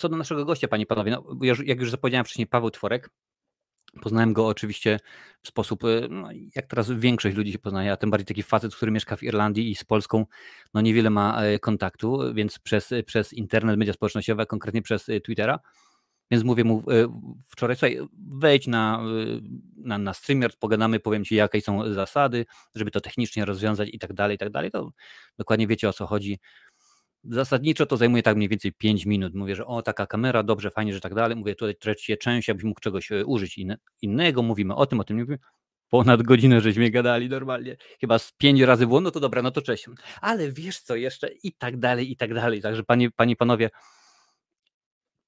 co do naszego gościa, panie panowie, no, jak już zapowiedziałem wcześniej, Paweł Tworek, Poznałem go oczywiście w sposób, y, no, jak teraz większość ludzi się poznaje, a tym bardziej taki facet, który mieszka w Irlandii i z Polską, no niewiele ma e, kontaktu, więc przez, przez internet, media społecznościowe, konkretnie przez y, Twittera. Więc mówię mu wczoraj, słuchaj, wejdź na, y, na, na pogadamy, powiem ci, jakie są zasady, żeby to technicznie rozwiązać i tak dalej, i tak dalej. To dokładnie wiecie o co chodzi. Zasadniczo to zajmuje tak mniej więcej 5 minut. Mówię, że o, taka kamera, dobrze, fajnie, że tak dalej. Mówię, tutaj się część, abyś mógł czegoś e, użyć innego. Mówimy o tym, o tym, mówimy. Ponad godzinę żeśmy gadali normalnie. Chyba z pięć razy było, no to dobra, no to cześć. Ale wiesz co jeszcze i tak dalej, i tak dalej. Także panie, panie panowie,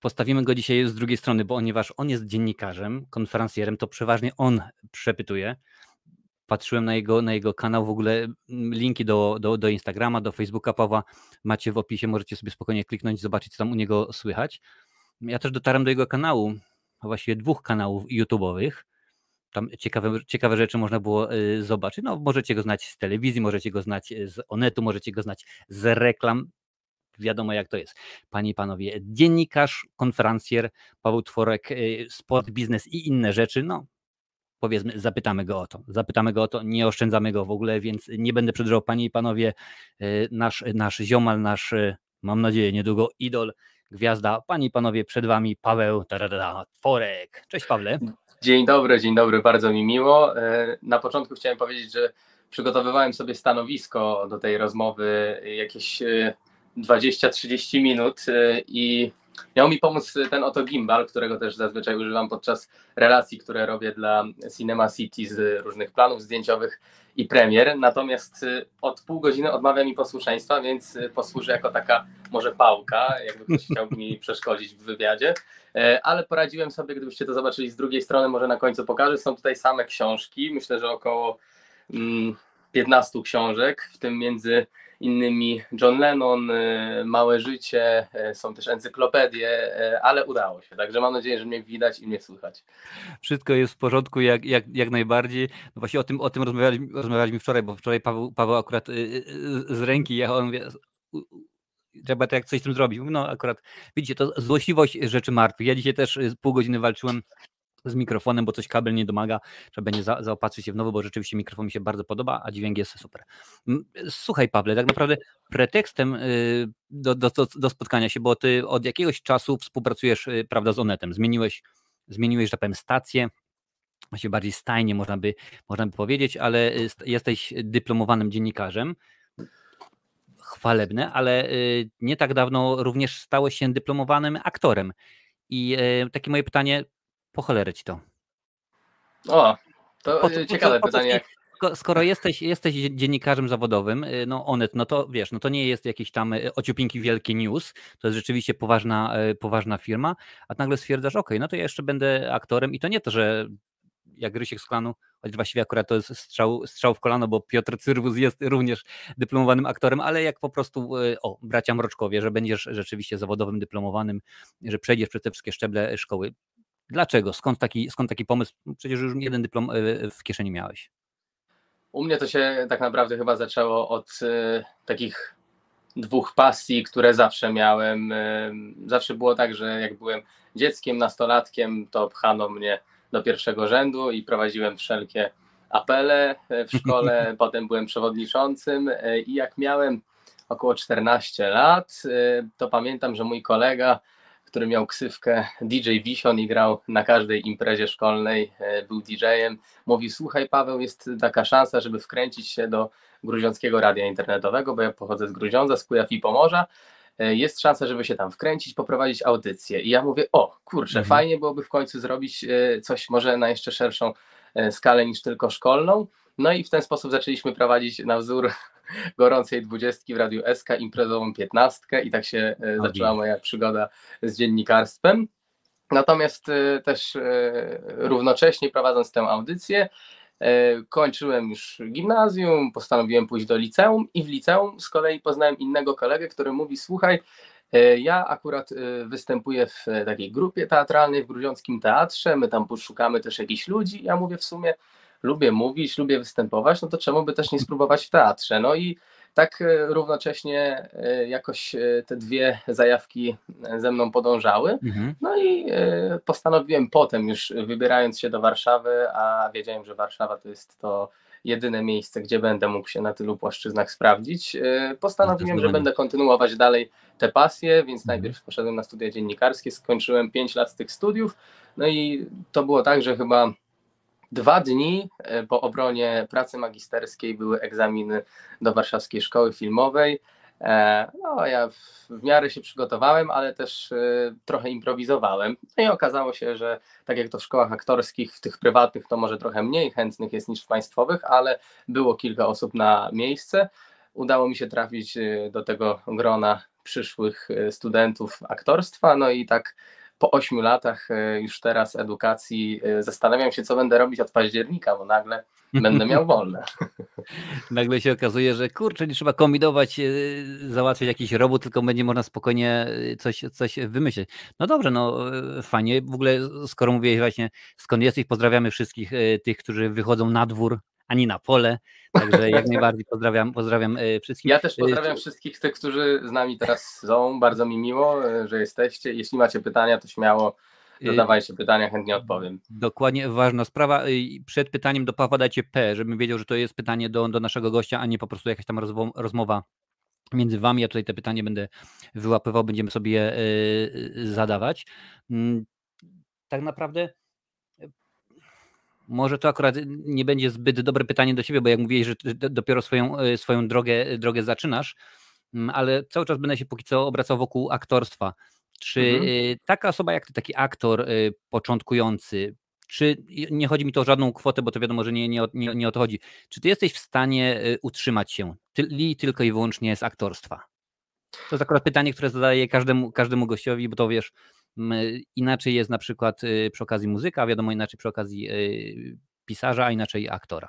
postawimy go dzisiaj z drugiej strony, bo ponieważ on jest dziennikarzem, konferencjerem, to przeważnie on przepytuje patrzyłem na jego, na jego kanał, w ogóle mm, linki do, do, do Instagrama, do Facebooka Pawła macie w opisie, możecie sobie spokojnie kliknąć, zobaczyć, co tam u niego słychać. Ja też dotarłem do jego kanału, właściwie dwóch kanałów YouTube'owych. Tam ciekawe, ciekawe rzeczy można było y, zobaczyć. No, możecie go znać z telewizji, możecie go znać z Onetu, możecie go znać z reklam. Wiadomo, jak to jest. Panie i panowie, dziennikarz, konferencjer, Paweł Tworek, y, sport, biznes i inne rzeczy. No, powiedzmy, zapytamy go o to. Zapytamy go o to, nie oszczędzamy go w ogóle, więc nie będę przedłużał, panie i panowie, e, nasz, nasz ziomal, nasz, e, mam nadzieję, niedługo idol, gwiazda. Panie i panowie, przed wami Paweł taradada, Tworek. Cześć Pawle. Dzień dobry, dzień dobry, bardzo mi miło. E, na początku chciałem powiedzieć, że przygotowywałem sobie stanowisko do tej rozmowy jakieś 20-30 minut i Miał mi pomóc ten oto gimbal, którego też zazwyczaj używam podczas relacji, które robię dla Cinema City z różnych planów zdjęciowych i premier. Natomiast y, od pół godziny odmawia mi posłuszeństwa, więc y, posłuży jako taka może pałka, jakby ktoś chciał mi przeszkodzić w wywiadzie. E, ale poradziłem sobie, gdybyście to zobaczyli z drugiej strony, może na końcu pokażę. Są tutaj same książki, myślę, że około 15 mm, książek, w tym między innymi John Lennon, y, Małe Życie, y, są też encyklopedie, y, ale udało się. Także mam nadzieję, że mnie widać i mnie słychać. Wszystko jest w porządku jak, jak, jak najbardziej. No właśnie o tym, o tym rozmawialiśmy, rozmawialiśmy wczoraj, bo wczoraj Paweł, Paweł akurat z ręki jechał, on wie, trzeba tak coś z tym zrobić. No akurat, widzicie, to złośliwość rzeczy martwych. Ja dzisiaj też pół godziny walczyłem z mikrofonem, bo coś kabel nie domaga, trzeba będzie za, zaopatrzyć się w nowy, bo rzeczywiście mikrofon mi się bardzo podoba, a dźwięk jest super. Słuchaj Pawle, tak naprawdę pretekstem y, do, do, do spotkania się, bo ty od jakiegoś czasu współpracujesz y, prawda, z Onetem, zmieniłeś, zmieniłeś, że tak powiem, stację, właśnie bardziej stajnie można by, można by powiedzieć, ale y, jesteś dyplomowanym dziennikarzem, chwalebne, ale nie tak dawno również stałeś się dyplomowanym aktorem. I takie moje pytanie, po cholerę ci to. O, to po, ciekawe po, pytanie. skoro jesteś, jesteś dziennikarzem zawodowym, y, no Onet, no to wiesz, no to nie jest jakieś tam y, ociupinki wielkie news, to jest rzeczywiście poważna, y, poważna firma, a nagle stwierdzasz, ok, no to ja jeszcze będę aktorem i to nie to, że jak Rysiek z klanu, choć właściwie akurat to jest strzał, strzał w kolano, bo Piotr Cyrwus jest również dyplomowanym aktorem, ale jak po prostu, o, bracia Mroczkowie, że będziesz rzeczywiście zawodowym dyplomowanym, że przejdziesz przez te wszystkie szczeble szkoły. Dlaczego? Skąd taki, skąd taki pomysł? Przecież już jeden dyplom e, w kieszeni miałeś. U mnie to się tak naprawdę chyba zaczęło od y, takich dwóch pasji, które zawsze miałem. Zawsze było tak, że jak byłem dzieckiem, nastolatkiem, to pchano mnie do pierwszego rzędu i prowadziłem wszelkie apele w szkole. Potem byłem przewodniczącym i jak miałem około 14 lat, to pamiętam, że mój kolega który miał ksywkę DJ Vision i grał na każdej imprezie szkolnej, e, był DJ-em. Mówi, słuchaj Paweł, jest taka szansa, żeby wkręcić się do gruziąckiego radia internetowego, bo ja pochodzę z Gruziądza, z Kujaw i Pomorza. E, jest szansa, żeby się tam wkręcić, poprowadzić audycję. I ja mówię, o kurczę, mhm. fajnie byłoby w końcu zrobić e, coś może na jeszcze szerszą skalę niż tylko szkolną. No i w ten sposób zaczęliśmy prowadzić na wzór gorącej dwudziestki w Radiu SK, imprezową piętnastkę i tak się e, zaczęła moja przygoda z dziennikarstwem. Natomiast e, też e, równocześnie prowadząc tę audycję, kończyłem już gimnazjum, postanowiłem pójść do liceum i w liceum z kolei poznałem innego kolegę, który mówi, słuchaj, ja akurat występuję w takiej grupie teatralnej w Grudziąckim Teatrze, my tam poszukamy też jakichś ludzi, ja mówię w sumie, lubię mówić, lubię występować, no to czemu by też nie spróbować w teatrze? No i tak równocześnie jakoś te dwie zajawki ze mną podążały. Mhm. No i postanowiłem potem już wybierając się do Warszawy, a wiedziałem, że Warszawa to jest to jedyne miejsce, gdzie będę mógł się na tylu płaszczyznach sprawdzić. E, postanowiłem, że będę kontynuować dalej te pasje, więc mhm. najpierw poszedłem na studia dziennikarskie, skończyłem 5 lat z tych studiów, no i to było tak, że chyba dwa dni e, po obronie pracy magisterskiej były egzaminy do Warszawskiej Szkoły Filmowej. E, no, ja w miarę się przygotowałem, ale też e, trochę improwizowałem. No i okazało się, że tak jak to w szkołach aktorskich, w tych prywatnych to może trochę mniej chętnych jest niż w państwowych, ale było kilka osób na miejsce. Udało mi się trafić do tego grona przyszłych studentów aktorstwa, no i tak po ośmiu latach już teraz edukacji zastanawiam się, co będę robić od października, bo nagle będę miał wolne. Nagle się okazuje, że kurczę, nie trzeba kombinować, e, załatwiać jakiś robot, tylko będzie można spokojnie e, coś, coś wymyślić. No dobrze, no e, fajnie. W ogóle skoro mówiłeś właśnie skąd jesteś, pozdrawiamy wszystkich tych, którzy wychodzą na dwór, ani na pole. Także jak najbardziej pozdrawiam, pozdrawiam wszystkich. Ja też pozdrawiam wszystkich tych, którzy z nami teraz są. Bardzo mi miło, że jesteście. Jeśli macie pytania, to śmiało Zadawajcie pytania, chętnie odpowiem. Dokładnie, ważna sprawa. Przed pytaniem do Pawła dajcie P, żebym wiedział, że to jest pytanie do, do naszego gościa, a nie po prostu jakaś tam rozmowa między wami. Ja tutaj te pytanie będę wyłapywał, będziemy sobie je zadawać. Mm, tak naprawdę może to akurat nie będzie zbyt dobre pytanie do ciebie, bo jak mówiłeś, że dopiero swoją, e, swoją drogę, drogę zaczynasz, mm, ale cały czas będę się póki co obracał wokół aktorstwa. Czy mhm. Y, taka osoba jak ty, taki aktor początkujący, czy nie chodzi mi to o żadną kwotę, bo to wiadomo, że nie, nie, nie, nie o to chodzi. Czy ty jesteś w stanie utrzymać się ty, tylko i wyłącznie z aktorstwa? To jest akurat pytanie, które zadaję każdemu, każdemu gościowi, bo to wiesz, inaczej jest na przykład przy okazji muzyka, wiadomo, inaczej przy okazji pisarza, a inaczej aktora.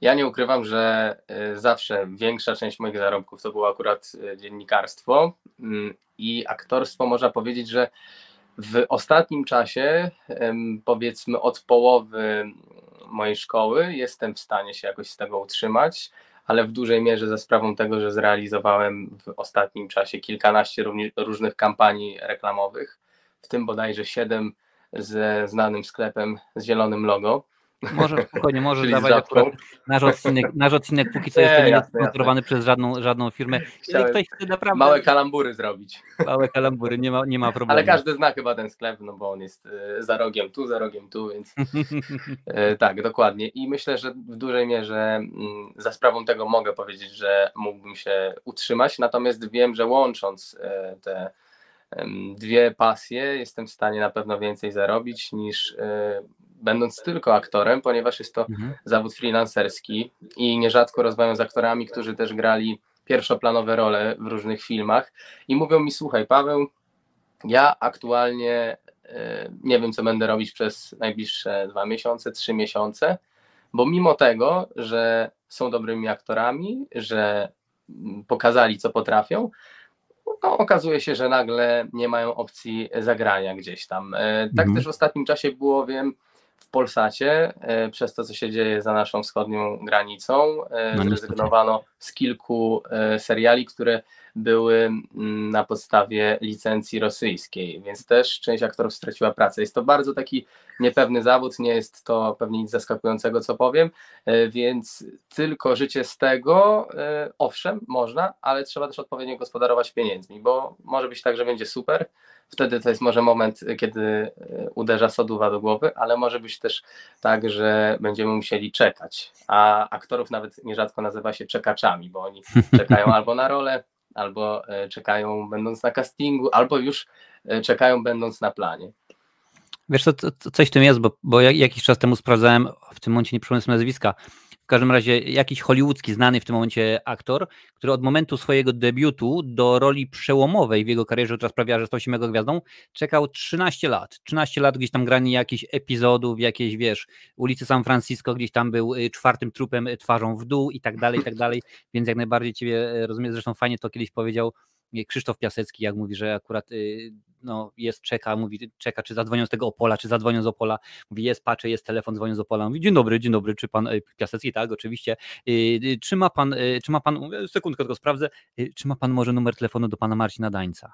Ja nie ukrywam, że zawsze większa część moich zarobków to było akurat dziennikarstwo mm, i aktorstwo można powiedzieć, że w ostatnim czasie, powiedzmy od połowy mojej szkoły, jestem w stanie się jakoś z tego utrzymać, ale w dużej mierze ze sprawą tego, że zrealizowałem w ostatnim czasie kilkanaście różnych kampanii reklamowych, w tym bodajże siedem ze znanym sklepem z zielonym logo. Może spokojnie, może dawać nasz odcinek, nasz odcinek póki co jeszcze nie, jest sponsorowany przez żadną, żadną firmę. Ktoś chce naprawdę... Małe kalambury zrobić. Małe kalambury, nie ma, nie ma problemu. Ale każdy zna chyba ten sklep, no bo on jest e, za rogiem tu, za rogiem tu, więc e, tak, dokładnie. I myślę, że w dużej mierze mm, za sprawą tego mogę powiedzieć, że mógłbym się utrzymać, natomiast wiem, że łącząc e, te dwie pasje jestem w stanie na pewno więcej zarobić niż będąc tylko aktorem, ponieważ jest to mhm. zawód freelancerski i nierzadko rozmawiam z aktorami, którzy też grali pierwszoplanowe role w różnych filmach i mówią mi, słuchaj Paweł, ja aktualnie e, nie wiem, co będę robić przez najbliższe dwa miesiące, trzy miesiące, bo mimo tego, że są dobrymi aktorami, że pokazali, co potrafią, no, okazuje się, że nagle nie mają opcji zagrania gdzieś tam. E, tak mhm. też w ostatnim czasie było, wiem, w Polsacie e, przez to, co się dzieje za naszą wschodnią granicą. No, zrezygnowano z kilku seriali, które były mm, na podstawie licencji rosyjskiej, więc też część aktorów straciła pracę. Jest to bardzo taki niepewny zawód, nie jest to pewnie nic zaskakującego, co powiem, więc tylko życie z tego, owszem, można, ale trzeba też odpowiednio gospodarować pieniędzmi, bo może być tak, że będzie super, wtedy to jest może moment, kiedy e, uderza soduwa do głowy, ale może być też tak, że będziemy musieli czekać. A aktorów nawet nierzadko nazywa się czekaczami, bo oni czekają albo na rolę, albo e, czekają będąc na castingu, albo już e, czekają będąc na planie. Wiesz co, coś w tym jest, bo, bo jakiś czas temu sprawdzałem, w tym momencie nie przypomnę nazwiska, każdym razie jakiś hollywoodzki znany w tym momencie aktor, który od momentu swojego debiutu do roli przełomowej w jego karierze, która sprawiała, że stał się mega gwiazdą, czekał 13 lat. 13 lat gdzieś tam granie jakichś epizodów, jakieś, wiesz, ulicy San Francisco, gdzieś tam był y, czwartym trupem y, twarzą w dół i tak dalej, i tak dalej, więc jak najbardziej ciebie y, rozumiem, zresztą fajnie to kiedyś powiedział Krzysztof Piasecki, jak mówi, że akurat y, no, jest, czeka, mówi, czeka, czy zadzwonią z tego Opola, czy zadzwonią z Opola, mówi, jest, patrzę, jest telefon, dzwonią z Opola, mówi, dzień dobry, dzień dobry, czy pan y, Piasecki, tak, oczywiście, czy ma pan, czy ma pan, sekundkę tylko sprawdzę, czy ma pan może numer telefonu do pana Marcina Dańca?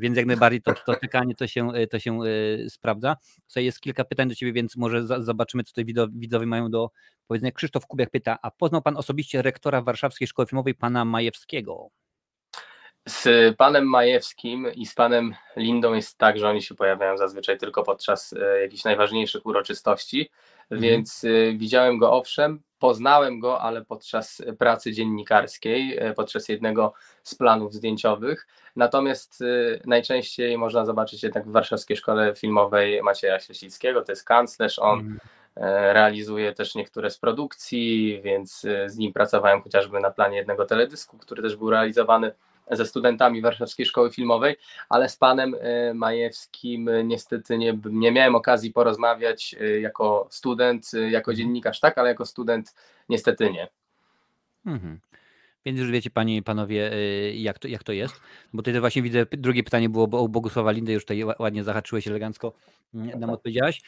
Więc jak najbardziej to, to czekanie to się, to się sprawdza. Tutaj jest kilka pytań do Ciebie, więc może za, zobaczymy, co tutaj widzowie mają do powiedzenia. Krzysztof Kubiak pyta, a poznał Pan osobiście rektora Warszawskiej Szkoły Filmowej, Pana Majewskiego? Z panem Majewskim i z panem Lindą jest tak, że oni się pojawiają zazwyczaj tylko podczas e, jakichś najważniejszych uroczystości, mhm. więc e, widziałem go owszem, poznałem go, ale podczas pracy dziennikarskiej, e, podczas jednego z planów zdjęciowych. Natomiast najczęściej można zobaczyć jednak w Warszawskiej Szkole Filmowej Macieja Ślesickiego, to jest kanclerz, on mhm. realizuje też niektóre z produkcji, więc z nim pracowałem chociażby na planie jednego teledysku, który też był realizowany ze studentami Warszawskiej Szkoły Filmowej, ale z panem e, Majewskim e, niestety nie, nie miałem okazji porozmawiać e, jako student, jako dziennikarz tak, ale jako student niestety nie. Mhm. Więc już wiecie Panie i Panowie, jak to, jak to jest. Bo tutaj właśnie widzę, drugie pytanie było o Bogusława Lindę, już tutaj ładnie zahaczyłeś elegancko, mm, nam odpowiedziałaś.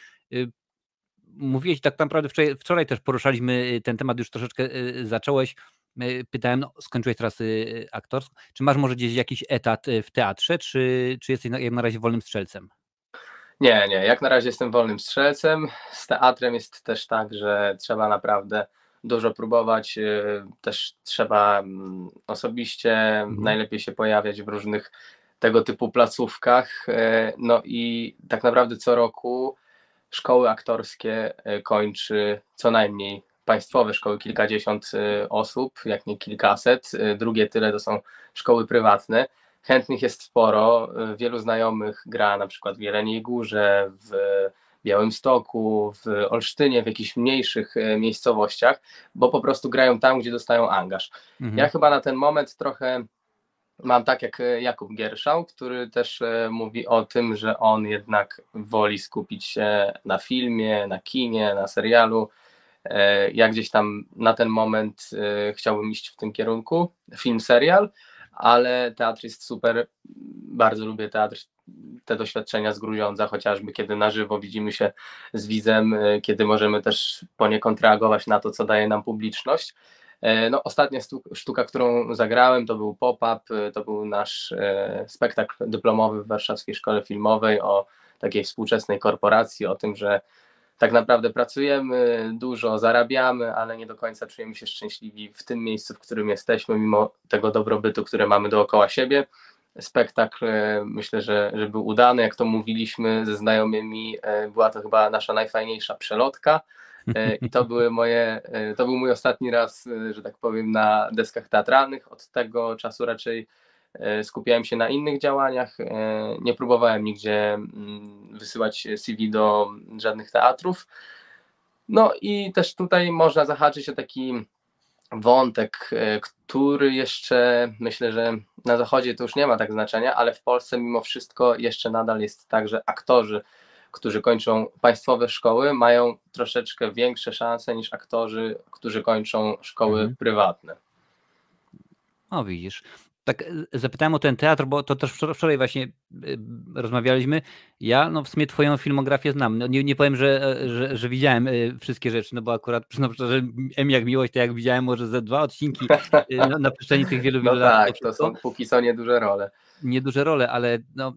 Mówiłeś tak naprawdę wczoraj, wczoraj też poruszaliśmy ten temat, już troszeczkę zacząłeś pytałem, no, skończyłeś teraz y, aktorstwo, czy masz może gdzieś jakiś etat y, w teatrze, czy, czy jesteś na, jak na razie wolnym strzelcem? Nie, nie, jak na razie jestem wolnym strzelcem. Z teatrem jest też tak, że trzeba naprawdę dużo próbować, y, też trzeba mm, osobiście mhm. najlepiej się pojawiać w różnych tego typu placówkach. No i tak naprawdę co roku szkoły aktorskie kończy co najmniej państwowe szkoły kilkadziesiąt y, osób, jak nie kilkaset, y, drugie tyle to są szkoły prywatne. Chętnych jest sporo, y, wielu znajomych gra na przykład w Jeleniej Górze, w Białymstoku, w Olsztynie, w jakichś mniejszych miejscowościach, bo po prostu grają tam, gdzie dostają angaż. Mhm. Ja chyba na ten moment trochę mam tak jak Jakub Gierszał, który też mówi o tym, że on jednak woli skupić się na filmie, na kinie, na serialu, ja gdzieś tam na ten moment e, chciałbym iść w tym kierunku, film, serial, ale teatr jest super, bardzo lubię teatr, te doświadczenia z Gruziądza, chociażby kiedy na żywo widzimy się z widzem, e, kiedy możemy też poniekąd reagować na to, co daje nam publiczność. No, ostatnia sztuka, którą zagrałem, to był pop-up, to był nasz spektakl dyplomowy w Warszawskiej Szkole Filmowej o takiej współczesnej korporacji, o tym, że tak naprawdę pracujemy, dużo zarabiamy, ale nie do końca czujemy się szczęśliwi w tym miejscu, w którym jesteśmy, mimo tego dobrobytu, które mamy dookoła siebie. Spektakl e, myślę, że, że był udany, jak to mówiliśmy ze znajomymi, e, była to chyba nasza najfajniejsza przelotka. E, I to, były moje, to był mój ostatni raz, że tak powiem, na deskach teatralnych. Od tego czasu raczej skupiałem się na innych działaniach, e, nie próbowałem nigdzie mm, wysyłać CV do żadnych teatrów. No i też tutaj można zahaczyć o taki wątek, e, który jeszcze myślę, że na zachodzie to już nie ma tak znaczenia, ale w Polsce mimo wszystko jeszcze nadal jest tak, że aktorzy, którzy kończą państwowe szkoły, mają troszeczkę większe szanse niż aktorzy, którzy kończą szkoły mhm. prywatne. O, widzisz tak e, zapytałem o ten teatr, bo to też wczoraj właśnie e, rozmawialiśmy. Ja no w sumie twoją filmografię znam. No, nie, nie powiem, że, e, że, że, widziałem wszystkie rzeczy, no bo akurat przyznam szczerze, M jak miłość, to jak widziałem może ze dwa odcinki na, na przestrzeni tych wielu, wielu no lat. Tak, to są póki co nieduże role. Nieduże role, ale no,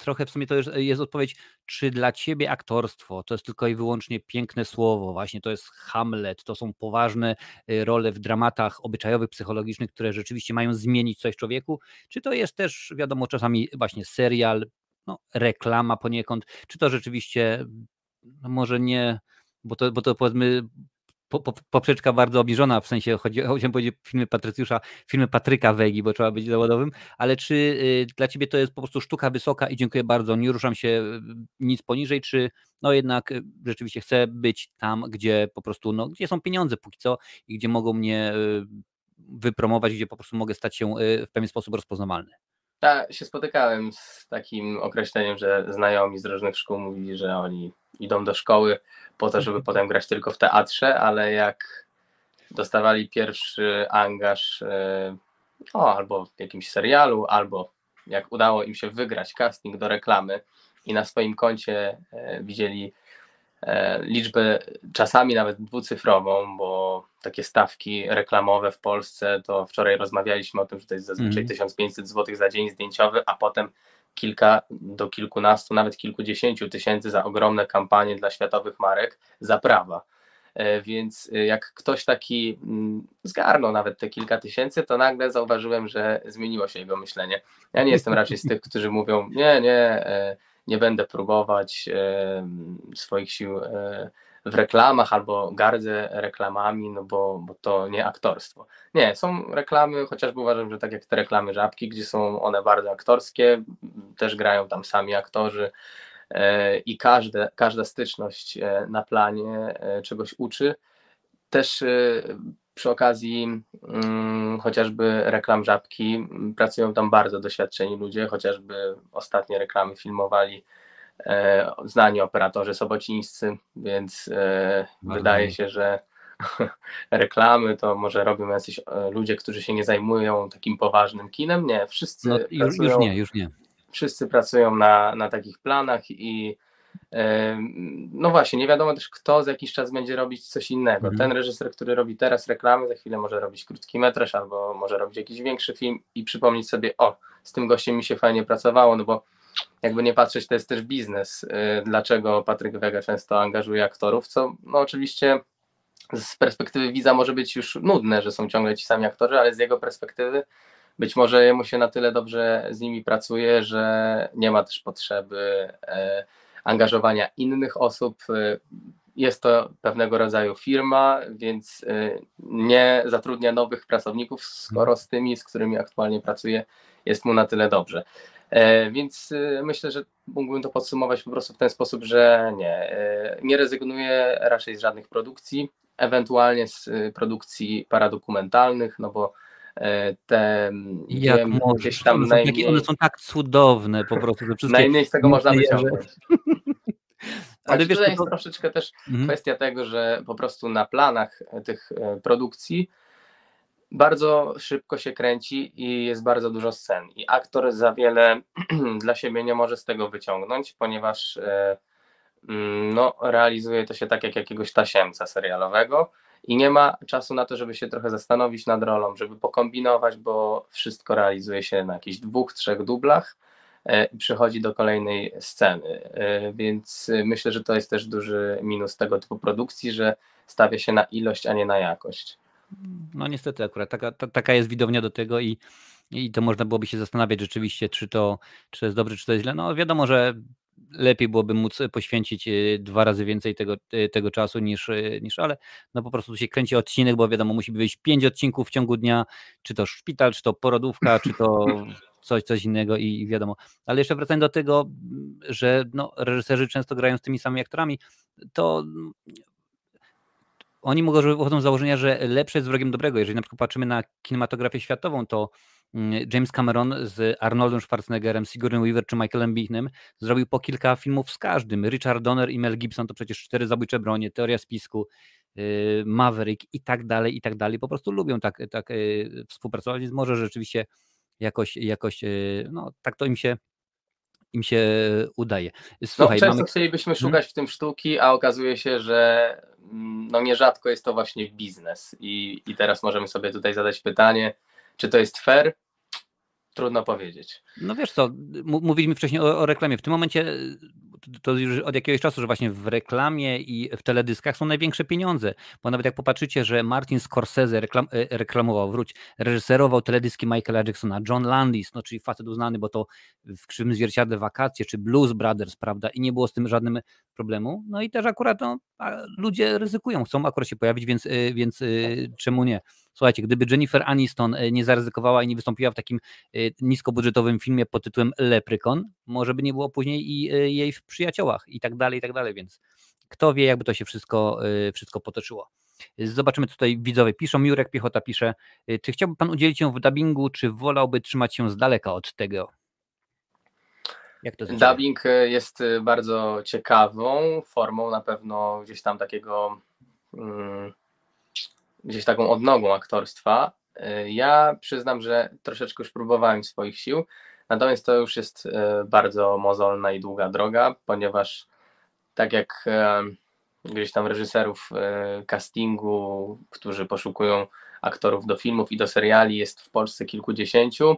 trochę w sumie to już jest odpowiedź, czy dla ciebie aktorstwo to jest tylko i wyłącznie piękne słowo, właśnie to jest Hamlet, to są poważne y, role w dramatach obyczajowych, psychologicznych, które rzeczywiście mają zmienić coś w człowieku, czy to jest też, wiadomo, czasami właśnie serial, no, reklama poniekąd, czy to rzeczywiście no może nie, bo to, bo to powiedzmy po, po, poprzeczka bardzo obniżona, w sensie chodzi, chciałem powiedzieć filmy Patrycjusza, filmy Patryka Wegi, bo trzeba być zawodowym, ale czy y, dla Ciebie to jest po prostu sztuka wysoka i dziękuję bardzo, nie ruszam się y, nic poniżej, czy no jednak y, rzeczywiście chcę być tam, gdzie po prostu, no gdzie są pieniądze póki co i gdzie mogą mnie wypromować, gdzie po prostu mogę stać się w pewien sposób rozpoznawalny. Ja się spotykałem z takim określeniem, że znajomi z różnych szkół mówili, że oni idą do szkoły po to, żeby mhm. potem grać tylko w teatrze, ale jak dostawali pierwszy angaż e, o, albo w jakimś serialu, albo jak udało im się wygrać casting do reklamy i na swoim koncie e, widzieli liczbę czasami nawet dwucyfrową, bo takie stawki reklamowe w Polsce, to wczoraj rozmawialiśmy o tym, że to jest zazwyczaj Mhm. 1500 zł za dzień zdjęciowy, a potem kilka do kilkunastu, nawet kilkudziesięciu tysięcy za ogromne kampanie dla światowych marek za prawa. E, Więc e, jak ktoś taki mm, zgarnął nawet te kilka tysięcy, to nagle zauważyłem, że zmieniło się jego myślenie. Ja nie jestem raczej z tych, którzy mówią, nie, nie, e, nie będę próbować swoich sił e, w reklamach albo gardzę reklamami, no bo, bo to nie aktorstwo. Nie, są reklamy, chociażby uważam, że tak jak te reklamy Żabki, gdzie są one bardzo aktorskie, też grają tam sami aktorzy e, i każde, każda styczność e, na planie czegoś uczy. Też przy okazji mm, chociażby reklam Żabki pracują tam bardzo doświadczeni ludzie, chociażby ostatnie reklamy filmowali e, znani operatorzy sobocińscy, więc e, wydaje się, że reklamy to może robią jacyś e, ludzie, którzy się nie zajmują takim poważnym kinem. Nie, wszyscy No, już, pracują, już nie, już nie. wszyscy pracują na, na takich planach i no właśnie, nie wiadomo też kto za jakiś czas będzie robić coś innego. Mhm. Ten reżyser, który robi teraz reklamy, za chwilę może robić krótki metraż albo może robić jakiś większy film i przypomnieć sobie, o, z tym gościem mi się fajnie pracowało, no bo jakby nie patrzeć, to jest też biznes. y, Dlaczego Patryk Wega często angażuje aktorów, co no oczywiście z perspektywy widza może być już nudne, że są ciągle ci sami aktorzy, ale z jego perspektywy być może jemu się na tyle dobrze z nimi pracuje, że nie ma też potrzeby e, angażowania innych osób. E, Jest to pewnego rodzaju firma, więc e, nie zatrudnia nowych pracowników, skoro z tymi, z którymi aktualnie pracuje, jest mu na tyle dobrze. E, Więc e, myślę, że mógłbym to podsumować po prostu w ten sposób, że nie, nie rezygnuję raczej z żadnych produkcji, ewentualnie z produkcji paradokumentalnych, no bo te mm, Jak możesz? gdzieś tam One są, najmniej, one są tak cudowne po prostu. Te wszystkie najmniej z tego można wyciągnąć. Ale wiesz, tutaj to, jest troszeczkę też Mhm. kwestia tego, że po prostu na planach tych e, produkcji bardzo szybko się kręci i jest bardzo dużo scen. I aktor za wiele dla siebie nie może z tego wyciągnąć, ponieważ e, mm, no, realizuje to się tak jak jakiegoś tasiemca serialowego i nie ma czasu na to, żeby się trochę zastanowić nad rolą, żeby pokombinować, bo wszystko realizuje się na jakichś dwóch, trzech dublach e, i przechodzi do kolejnej sceny. E, Więc e, myślę, że to jest też duży minus tego typu produkcji, że stawia się na ilość, a nie na jakość. No niestety akurat taka, ta, taka jest widownia do tego i, i to można byłoby się zastanawiać rzeczywiście, czy to, czy to jest dobrze, czy to jest źle. No wiadomo, że lepiej byłoby móc poświęcić e, dwa razy więcej tego, e, tego czasu niż, e, niż, ale no po prostu tu się kręci odcinek, bo wiadomo, musi wyjść pięć odcinków w ciągu dnia, czy to szpital, czy to porodówka, czy to coś, coś innego i, i wiadomo. Ale jeszcze wracając do tego, że no, reżyserzy często grają z tymi samymi aktorami, to oni mogą wychodzą z założenia, że lepsze jest wrogiem dobrego. Jeżeli na przykład patrzymy na kinematografię światową, to James Cameron z Arnoldem Schwarzeneggerem, Sigourney Weaver czy Michaelem Bichnem zrobił po kilka filmów z każdym. Richard Donner i Mel Gibson to przecież cztery zabójcze bronie, teoria spisku, yy, Maverick i tak dalej, i tak dalej. Po prostu lubią tak, tak yy, współpracować, więc może rzeczywiście jakoś, jakoś yy, no tak to im się im się udaje. No, Słuchaj, często mamy... chcielibyśmy Mhm. szukać w tym sztuki, a okazuje się, że mm, no nierzadko jest to właśnie biznes. I, I teraz możemy sobie tutaj zadać pytanie, czy to jest fair? Trudno powiedzieć. No wiesz co, mówiliśmy wcześniej o, o reklamie. W tym momencie y, to już od jakiegoś czasu, że właśnie w reklamie i w teledyskach są największe pieniądze. Bo nawet jak popatrzycie, że Martin Scorsese reklam, e, reklamował, wróć, reżyserował teledyski Michaela Jacksona, John Landis, no czyli facet uznany, bo to w Krzywym Zwierciadle Wakacje, czy Blues Brothers, prawda, i nie było z tym żadnym problemu. No i też akurat no, ludzie ryzykują, chcą akurat się pojawić, więc, y, więc y, czemu nie? Słuchajcie, gdyby Jennifer Aniston y, nie zaryzykowała i nie wystąpiła w takim y, niskobudżetowym filmie pod tytułem Leprykon, może by nie było później i y, jej w przyjaciołach i tak dalej, i tak dalej, więc kto wie, jakby to się wszystko, wszystko potoczyło. Zobaczymy, co tutaj widzowie piszą. Jurek Piechota pisze, czy chciałby Pan udzielić się w dubbingu, czy wolałby trzymać się z daleka od tego? Jak to ciebie? Dubbing e, jest e, bardzo ciekawą formą, na pewno gdzieś tam takiego, mm, gdzieś taką odnogą aktorstwa. Ja przyznam, że troszeczkę już próbowałem swoich sił, natomiast to już jest bardzo mozolna i długa droga, ponieważ tak jak gdzieś tam reżyserów castingu, którzy poszukują aktorów do filmów i do seriali jest w Polsce kilkudziesięciu,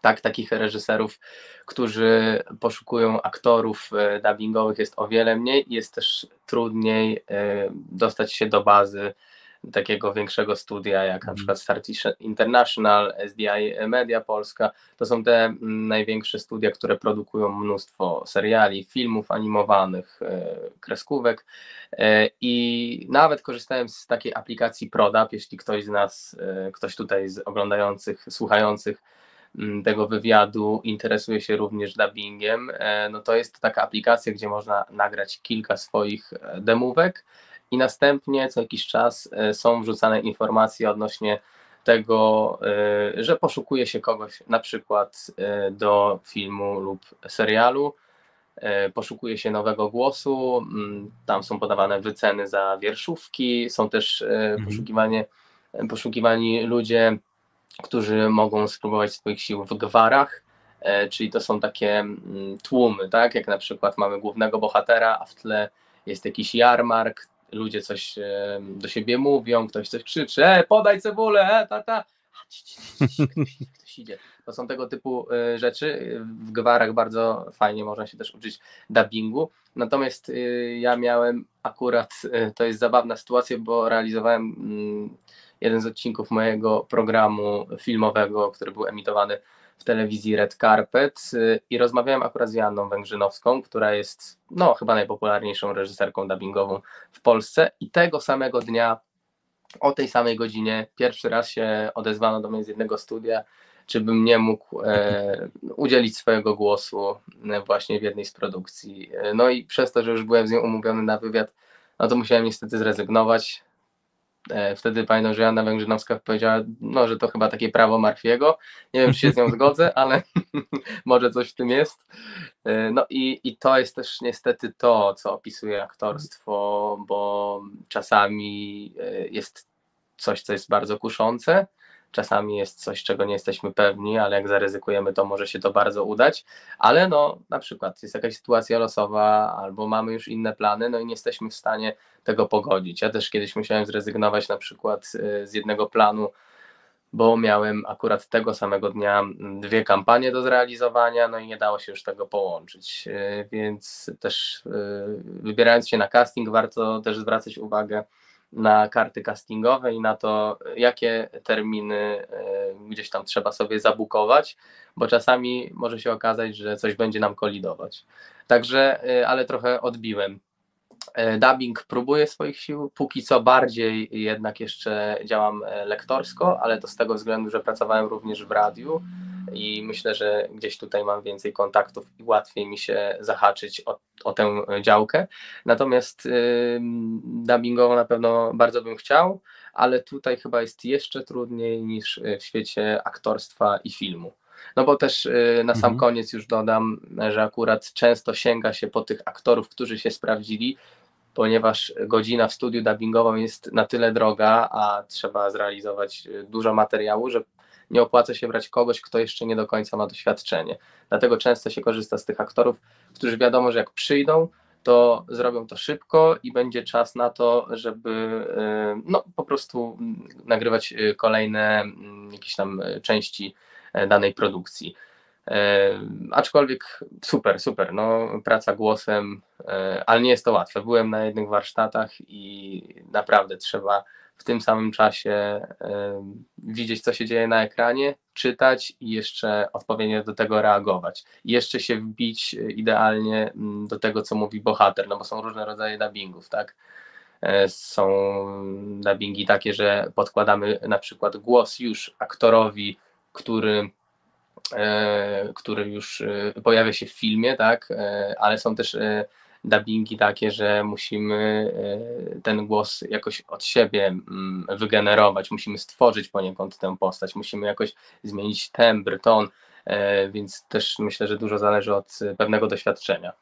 tak, takich reżyserów, którzy poszukują aktorów dubbingowych jest o wiele mniej i jest też trudniej dostać się do bazy takiego większego studia, jak na mhm. przykład Start International, SDI Media Polska. To są te mm, największe studia, które produkują mnóstwo seriali, filmów animowanych, e, kreskówek i nawet korzystałem z takiej aplikacji ProDub, jeśli ktoś z nas, ktoś tutaj z oglądających, słuchających Mm, tego wywiadu interesuje się również dubbingiem, e, no to jest taka aplikacja, gdzie można nagrać kilka swoich e, demówek i następnie co jakiś czas e, są wrzucane informacje odnośnie tego, że poszukuje się kogoś na przykład do filmu lub serialu, poszukuje się nowego głosu, mm, tam są podawane wyceny za wierszówki, są też mhm. poszukiwanie, poszukiwani ludzie którzy mogą spróbować swoich sił w gwarach, e, czyli to są takie mm, tłumy, tak? Jak na przykład mamy głównego bohatera, a w tle jest jakiś jarmark, ludzie coś e, do siebie mówią, ktoś coś krzyczy, e, podaj cebulę, e, tata, ktoś idzie. To są tego typu e, rzeczy. W gwarach bardzo fajnie można się też uczyć dubbingu. Natomiast ja miałem akurat, to jest zabawna sytuacja, bo realizowałem mm, jeden z odcinków mojego programu filmowego, który był emitowany w telewizji Red Carpet y, i rozmawiałem akurat z Janną Węgrzynowską, która jest no, chyba najpopularniejszą reżyserką dubbingową w Polsce i tego samego dnia o tej samej godzinie pierwszy raz się odezwano do mnie z jednego studia, czy bym nie mógł e, udzielić swojego głosu e, właśnie w jednej z produkcji. E, no i przez to, że już byłem z nią umówiony na wywiad, no to musiałem niestety zrezygnować. E, wtedy pamiętam, że Joanna Węgrzynowska powiedziała, no, że to chyba takie prawo Marfiego. Nie wiem, czy się z nią zgodzę, ale może coś w tym jest. E, no i, i to jest też niestety to, co opisuje aktorstwo, bo czasami e, jest coś, co jest bardzo kuszące, czasami jest coś, czego nie jesteśmy pewni, ale jak zaryzykujemy, to może się to bardzo udać, ale no na przykład jest jakaś sytuacja losowa, albo mamy już inne plany, no i nie jesteśmy w stanie tego pogodzić. Ja też kiedyś musiałem zrezygnować na przykład y, z jednego planu, bo miałem akurat tego samego dnia dwie kampanie do zrealizowania, no i nie dało się już tego połączyć, y, więc też y, wybierając się na casting warto też zwracać uwagę na karty castingowe i na to, jakie terminy e, gdzieś tam trzeba sobie zabukować, bo czasami może się okazać, że coś będzie nam kolidować. Także, e, ale trochę odbiłem. E, dubbing próbuje swoich sił, póki co bardziej jednak jeszcze działam lektorsko, ale to z tego względu, że pracowałem również w radiu i myślę, że gdzieś tutaj mam więcej kontaktów i łatwiej mi się zahaczyć o, o tę działkę. Natomiast yy, dubbingowo na pewno bardzo bym chciał, ale tutaj chyba jest jeszcze trudniej niż w świecie aktorstwa i filmu. No bo też yy, na sam mhm. koniec już dodam, że akurat często sięga się po tych aktorów, którzy się sprawdzili, ponieważ godzina w studiu dubbingowym jest na tyle droga, a trzeba zrealizować dużo materiału, że nie opłaca się brać kogoś, kto jeszcze nie do końca ma doświadczenie. Dlatego często się korzysta z tych aktorów, którzy wiadomo, że jak przyjdą, to zrobią to szybko i będzie czas na to, żeby e, no, po prostu nagrywać e, kolejne mm, jakieś tam części danej produkcji. aczkolwiek super, super, no, praca głosem, ale nie jest to łatwe. Byłem na jednych warsztatach i naprawdę trzeba w tym samym czasie widzieć, co się dzieje na ekranie, czytać i jeszcze odpowiednio do tego reagować. I jeszcze się wbić e, idealnie mm, do tego, co mówi bohater, no bo są różne rodzaje dubbingów, tak? E, są dubbingi takie, że podkładamy na przykład głos już aktorowi, który e, który już pojawia się w filmie, tak, ale są też dubbingi takie, że musimy e, ten głos jakoś od siebie mm, wygenerować, musimy stworzyć poniekąd tę postać, musimy jakoś zmienić tembr, ton, e, więc też myślę, że dużo zależy od pewnego doświadczenia.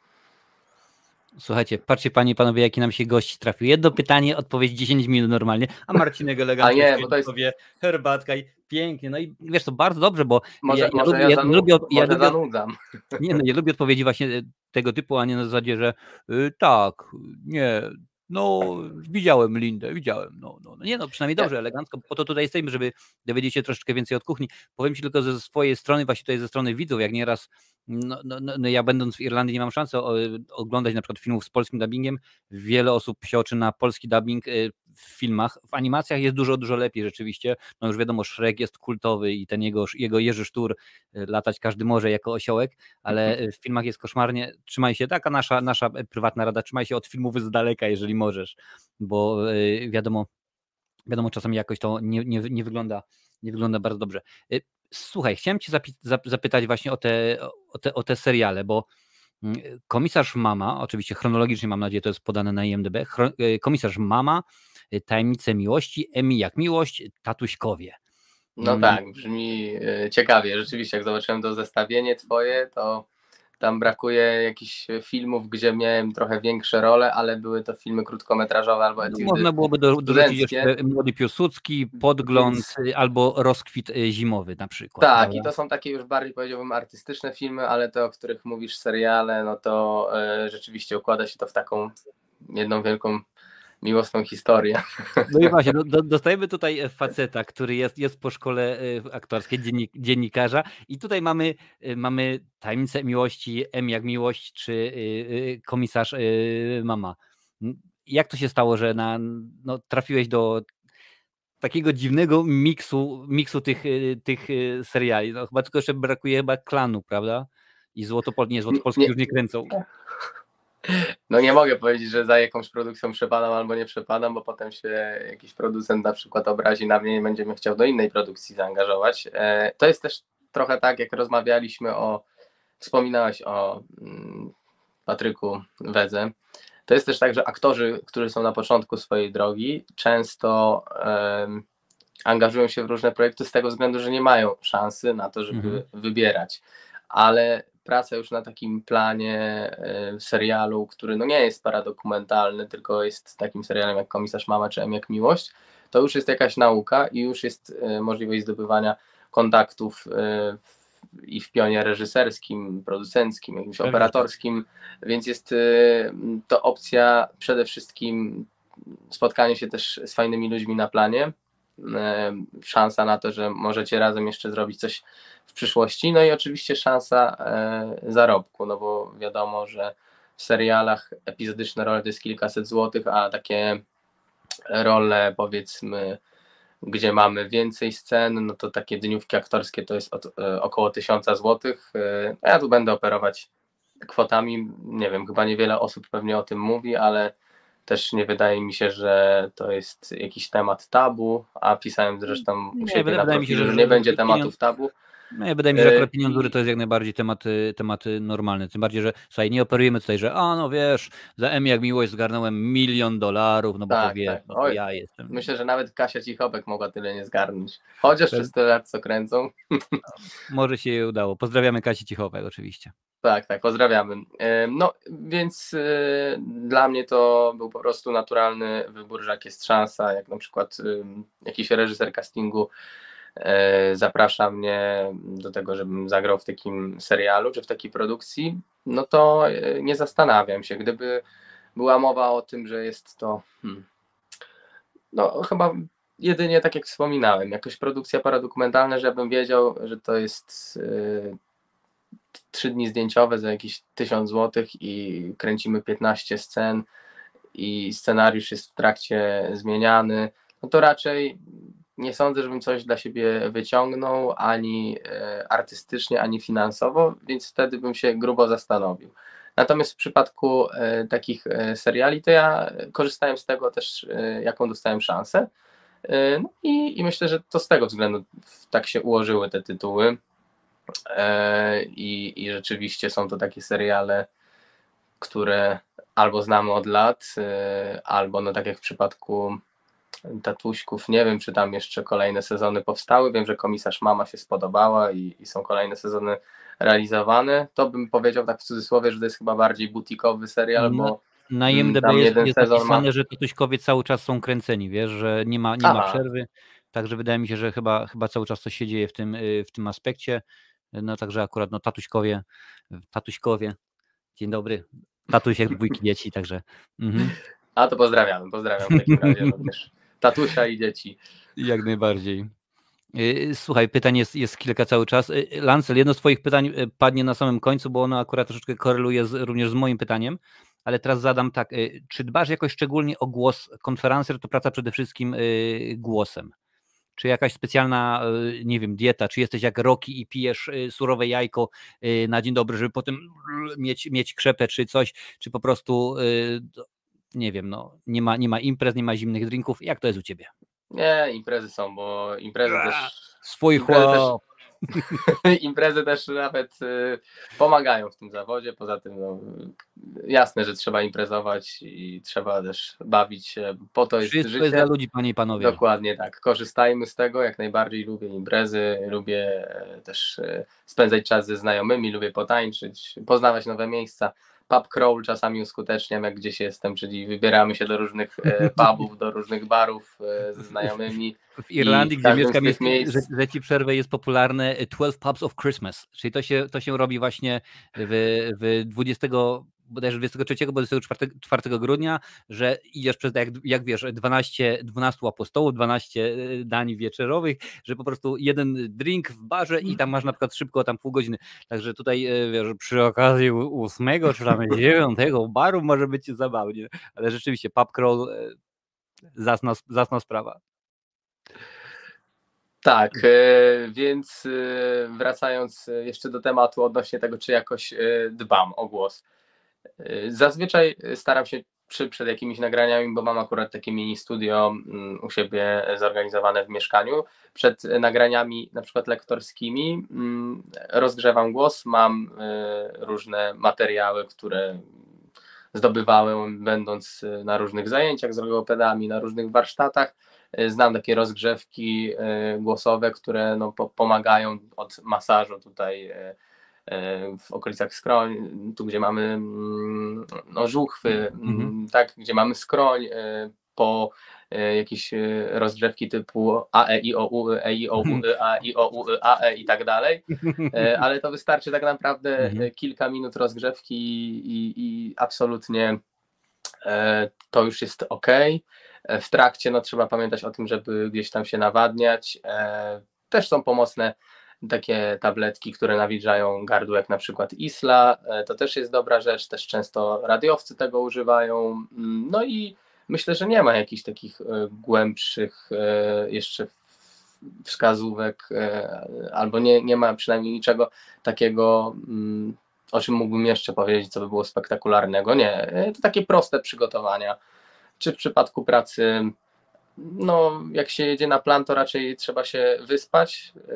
Słuchajcie, patrzcie panie i panowie, jaki nam się gość trafił. Jedno pytanie, odpowiedź 10 minut normalnie, a Marcinek elegancko A nie, bo to jest- powie herbatka i pięknie. No i wiesz, to bardzo dobrze, bo Może ja, może ja, ja, zanu- lubię, ja, lubię, zanudzam. nie, no, ja lubię odpowiedzi właśnie tego typu, a nie na zasadzie, że y, tak, nie, no widziałem Lindę, widziałem, no, no, no. Nie no, przynajmniej dobrze, elegancko, po to tutaj jesteśmy, żeby dowiedzieć się troszeczkę więcej od kuchni. Powiem Ci tylko ze swojej strony, właśnie tutaj ze strony widzów, jak nieraz, no, no, no, no ja będąc w Irlandii nie mam szansy oglądać na przykład filmów z polskim dubbingiem, wiele osób się oczy na polski dubbing y, w filmach, w animacjach jest dużo, dużo lepiej rzeczywiście, no już wiadomo, Shrek jest kultowy i ten jego, jego Jerzy Sztur, y, latać każdy może jako osiołek, ale y, w filmach jest koszmarnie, trzymaj się, taka nasza, nasza e, prywatna rada, trzymaj się od filmów z daleka, jeżeli możesz, bo wiadomo, wiadomo, czasami jakoś to nie, nie, nie, wygląda, nie wygląda bardzo dobrze. Słuchaj, chciałem Cię zapytać właśnie o te, o, te, o te seriale, bo mm, komisarz Mama, oczywiście chronologicznie mam nadzieję, to jest podane na IMDb, komisarz Mama, Tajemnice Miłości, Emi jak Miłość, Tatuśkowie. No Mm. tak, brzmi e, ciekawie. Rzeczywiście, jak zobaczyłem to zestawienie twoje, to tam brakuje jakichś filmów, gdzie miałem trochę większe role, ale były to filmy krótkometrażowe albo No, etiudy. można byłoby do, dorzucić jeszcze Młody Piłsudski, Podgląd Więc- y, albo Rozkwit y, Zimowy na przykład. Tak, prawda? i to są takie już bardziej powiedziałbym artystyczne filmy, ale te, o których mówisz, seriale, no to rzeczywiście układa się to w taką jedną wielką miłosną historię. No i właśnie, do, do, dostajemy tutaj e, faceta, który jest, jest po szkole e, aktorskiej, dziennik, dziennikarza i tutaj mamy, e, mamy tajemnicę miłości, M jak miłość, czy komisarz mama. Jak to się stało, że na, no, trafiłeś do takiego dziwnego miksu, miksu tych, tych seriali? No, chyba tylko jeszcze brakuje chyba klanu, prawda? I Złotopol, nie, Złotopolski Nie. już nie kręcą. No nie mogę powiedzieć, że za jakąś produkcją przepadam albo nie przepadam, bo potem się jakiś producent na przykład obrazi na mnie i będzie mnie chciał do innej produkcji zaangażować. E, To jest też trochę tak, jak rozmawialiśmy o, wspominałeś o mm, Patryku Wedze. To jest też tak, że aktorzy, którzy są na początku swojej drogi, często angażują się w różne projekty z tego względu, że nie mają szansy na to, żeby Mhm. wybierać. Ale praca już na takim planie e, serialu, który no nie jest paradokumentalny, tylko jest takim serialem jak Komisarz Mama czy M jak Miłość, to już jest jakaś nauka i już jest e, możliwość zdobywania kontaktów e, i w pionie reżyserskim, producenckim, jakimś operatorskim, więc jest to opcja przede wszystkim spotkanie się też z fajnymi ludźmi na planie, szansa na to, że możecie razem jeszcze zrobić coś w przyszłości, no i oczywiście szansa e, zarobku, no bo wiadomo, że w serialach epizodyczne role to jest kilkaset złotych, a takie role powiedzmy, gdzie mamy więcej scen, no to takie dniówki aktorskie to jest od, e, około tysiąca złotych. E, ja tu będę operować kwotami, nie wiem, chyba niewiele osób pewnie o tym mówi, ale też nie wydaje mi się, że to jest jakiś temat tabu, a pisałem zresztą u Nie, siebie na wydaje mi się, profilu, że- że nie będzie tematów tabu. No ja wydaje mi się, że E, akurat pieniądze i- to jest jak najbardziej tematy, tematy normalne. Tym bardziej, że słuchaj, nie operujemy tutaj, że a no wiesz, za M jak miłość zgarnąłem milion dolarów, no bo to Tak, tak. no to Oj, ja jestem. Myślę, że nawet Kasia Cichopek mogła tyle nie zgarnąć. Chociaż przez tyle lat co kręcą. Może się jej udało. Pozdrawiamy Kasi Cichowek oczywiście. Tak, tak, pozdrawiamy. Em, No, więc y, dla mnie to był po prostu naturalny wybór, że jak jest szansa, jak na przykład jakiś reżyser castingu e, zaprasza mnie do tego, żebym zagrał w takim serialu czy w takiej produkcji, no to e, nie zastanawiam się. Gdyby była mowa o tym, że jest to, hmm, no chyba jedynie tak jak wspominałem, jakaś produkcja paradokumentalna, żebym wiedział, że to jest y, trzy dni zdjęciowe za jakieś 1000 zł i kręcimy 15 scen i scenariusz jest w trakcie zmieniany, no to raczej nie sądzę, żebym coś dla siebie wyciągnął ani e, artystycznie, ani finansowo, więc wtedy bym się grubo zastanowił. Natomiast w przypadku e, takich e, seriali, to ja korzystałem z tego też, jaką dostałem szansę. No i, I myślę, że to z tego względu tak się ułożyły te tytuły. I, I rzeczywiście są to takie seriale, które albo znamy od lat, albo no tak jak w przypadku Tatuśków, nie wiem czy tam jeszcze kolejne sezony powstały, wiem, że Komisarz Mama się spodobała i, i są kolejne sezony realizowany. To bym powiedział tak w cudzysłowie, że to jest chyba bardziej butikowy serial, No, bo Na Mm, IMDb tam jest, jest napisane, ma- że Tatuśkowie cały czas są kręceni, wiesz, że nie ma, nie ma przerwy, także wydaje mi się, że chyba, chyba cały czas coś się dzieje w tym, y, w tym aspekcie, no także akurat no Tatuśkowie, Tatuśkowie, dzień dobry, tatuś jak dwójki dzieci, także. Mhm, a to pozdrawiamy, pozdrawiam w takim razie również tatusia i dzieci. jak najbardziej. Y, Słuchaj, pytań jest, jest kilka cały czas. Y, Lancel, jedno z Twoich pytań y, padnie na samym końcu, bo ono akurat troszeczkę koreluje z, również z moim pytaniem, ale teraz zadam tak. Czy dbasz jakoś szczególnie o głos? Konferencer to praca przede wszystkim głosem. Czy jakaś specjalna, nie wiem, dieta, czy jesteś jak Roki i pijesz surowe jajko na dzień dobry, żeby potem mieć, mieć krzepę czy coś, czy po prostu, nie wiem, no, nie ma, nie ma imprez, nie ma zimnych drinków. Jak to jest u Ciebie? Nie, imprezy są, bo imprezy też Swój Imprezy też- chłop. imprezy też nawet y, pomagają w tym zawodzie. Poza tym, no, jasne, że trzeba imprezować i trzeba też bawić się. Po to jest Wszystko życie. jest dla ludzi, panie i panowie. Dokładnie tak. Korzystajmy z tego. Jak najbardziej lubię imprezy, lubię e, też e, spędzać czas ze znajomymi, lubię potańczyć, poznawać nowe miejsca. Pub crawl czasami uskuteczniam, jak gdzieś jestem, czyli wybieramy się do różnych e, pubów, do różnych barów e, ze znajomymi. W Irlandii, gdzie mieszkam, jest, miejsc- że, że ci przerwę jest popularne y, 12 Pubs of Christmas, czyli to się, to się robi właśnie w, w 20, bodajże 23, bo 24 4 grudnia, że idziesz przez, jak, jak wiesz, 12, 12 apostołów, 12 y, dań wieczerowych, że po prostu jeden drink w barze i tam masz na przykład szybko tam pół godziny. Także tutaj y, wiesz, przy okazji ó- ósmego czy tam dziewiątego baru może być zabawnie, ale rzeczywiście pub crawl y, zasna, zasna sprawa. Tak, e, więc e, wracając e, jeszcze do tematu odnośnie tego, czy jakoś e, dbam o głos. E, Zazwyczaj staram się przy, przed jakimiś nagraniami, bo mam akurat takie mini studio mm, u siebie zorganizowane w mieszkaniu. Przed nagraniami, na przykład lektorskimi, mm, rozgrzewam głos. Mam e, różne materiały, które zdobywałem, będąc e, na różnych zajęciach z logopedami, na różnych warsztatach. Znam takie rozgrzewki głosowe, które no, po, pomagają od masażu tutaj w okolicach skroń, tu gdzie mamy mm, no, żuchwy, Mhm. mm, tak, gdzie mamy skroń, e, po e, jakieś e, rozgrzewki typu A, E, I, O, U, E, I, O, U, Y, A, I, O, U, Y, A, E i tak dalej. E, ale to wystarczy tak naprawdę Mhm. e, kilka minut rozgrzewki i, i absolutnie e, to już jest ok. E, W trakcie no, trzeba pamiętać o tym, żeby gdzieś tam się nawadniać. E, Też są pomocne takie tabletki, które nawilżają gardło, jak na przykład Isla. E, To też jest dobra rzecz, też często radiowcy tego używają. Mm, No i myślę, że nie ma jakichś takich e, głębszych e, jeszcze wskazówek, albo nie, nie ma przynajmniej niczego takiego, mm, o czym mógłbym jeszcze powiedzieć, co by było spektakularnego. Nie, to takie proste przygotowania. Czy w przypadku pracy, no jak się jedzie na plan, to raczej trzeba się wyspać, e,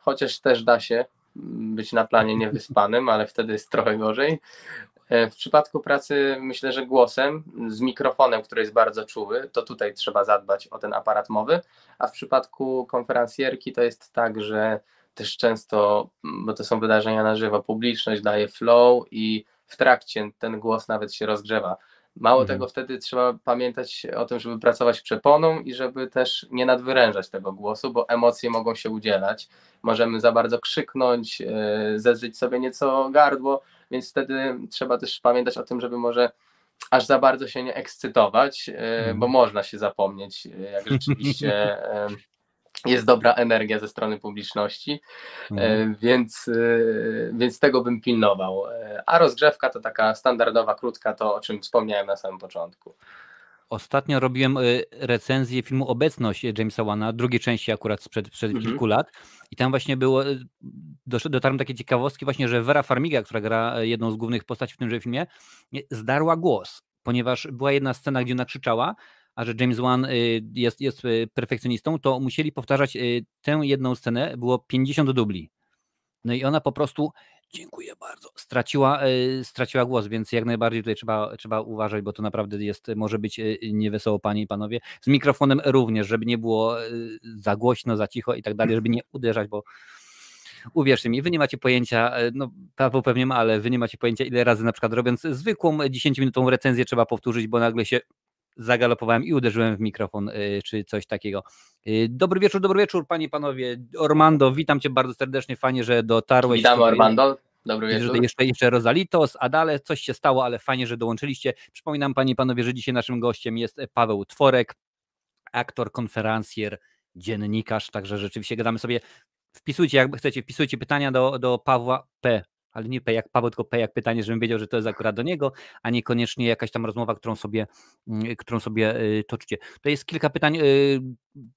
chociaż też da się być na planie niewyspanym, ale wtedy jest trochę gorzej. E, W przypadku pracy myślę, że głosem, z mikrofonem, który jest bardzo czuły, to tutaj trzeba zadbać o ten aparat mowy, a w przypadku konferencjerki to jest tak, że też często, bo to są wydarzenia na żywo, publiczność daje flow i w trakcie ten głos nawet się rozgrzewa. Mało Mhm. tego, wtedy trzeba pamiętać o tym, żeby pracować przeponą i żeby też nie nadwyrężać tego głosu, bo emocje mogą się udzielać. Możemy za bardzo krzyknąć, e, zedrzeć sobie nieco gardło, więc wtedy trzeba też pamiętać o tym, żeby może aż za bardzo się nie ekscytować, e, Mhm. bo można się zapomnieć, e, jak rzeczywiście jest dobra energia ze strony publiczności, Mhm. e, więc, e, więc tego bym pilnował. E, A rozgrzewka to taka standardowa, krótka, to o czym wspomniałem na samym początku. Ostatnio robiłem recenzję filmu Obecność Jamesa Wana, drugiej części akurat sprzed, sprzed Mhm. kilku lat i tam właśnie było, dotarłem do takiej ciekawostki właśnie, że Vera Farmiga, która gra jedną z głównych postaci w tymże filmie, zdarła głos, ponieważ była jedna scena, gdzie ona krzyczała, a że James Wan y, jest, jest y, perfekcjonistą, to musieli powtarzać y, tę jedną scenę, było 50 dubli. No i ona po prostu, dziękuję bardzo, straciła, straciła głos, więc jak najbardziej tutaj trzeba, trzeba uważać, bo to naprawdę jest, może być niewesoło, panie i panowie. Z mikrofonem również, żeby nie było za głośno, za cicho i tak dalej, żeby nie uderzać, bo uwierzcie mi, wy nie macie pojęcia, no Paweł pewnie ma, ale wy nie macie pojęcia, ile razy na przykład robiąc zwykłą 10-minutową recenzję trzeba powtórzyć, bo nagle się zagalopowałem i uderzyłem w mikrofon, y, czy coś takiego. Y, dobry wieczór, dobry wieczór, panie i panowie. Ormando, witam cię bardzo serdecznie, fajnie, że dotarłeś. Witam Ormando. Dobry wieczór. Jeszcze, jeszcze Rosalitos, Adale, coś się stało, ale fajnie, że dołączyliście. Przypominam panie i panowie, że dzisiaj naszym gościem jest Paweł Tworek, aktor, konferencjer, dziennikarz, także rzeczywiście gadamy sobie. Wpisujcie, jak chcecie, wpisujcie pytania do, do Pawła P ale nie P jak Paweł, tylko P jak pytanie, żebym wiedział, że to jest akurat do niego, a niekoniecznie jakaś tam rozmowa, którą sobie, mm, którą sobie y, toczycie. To jest kilka pytań, y,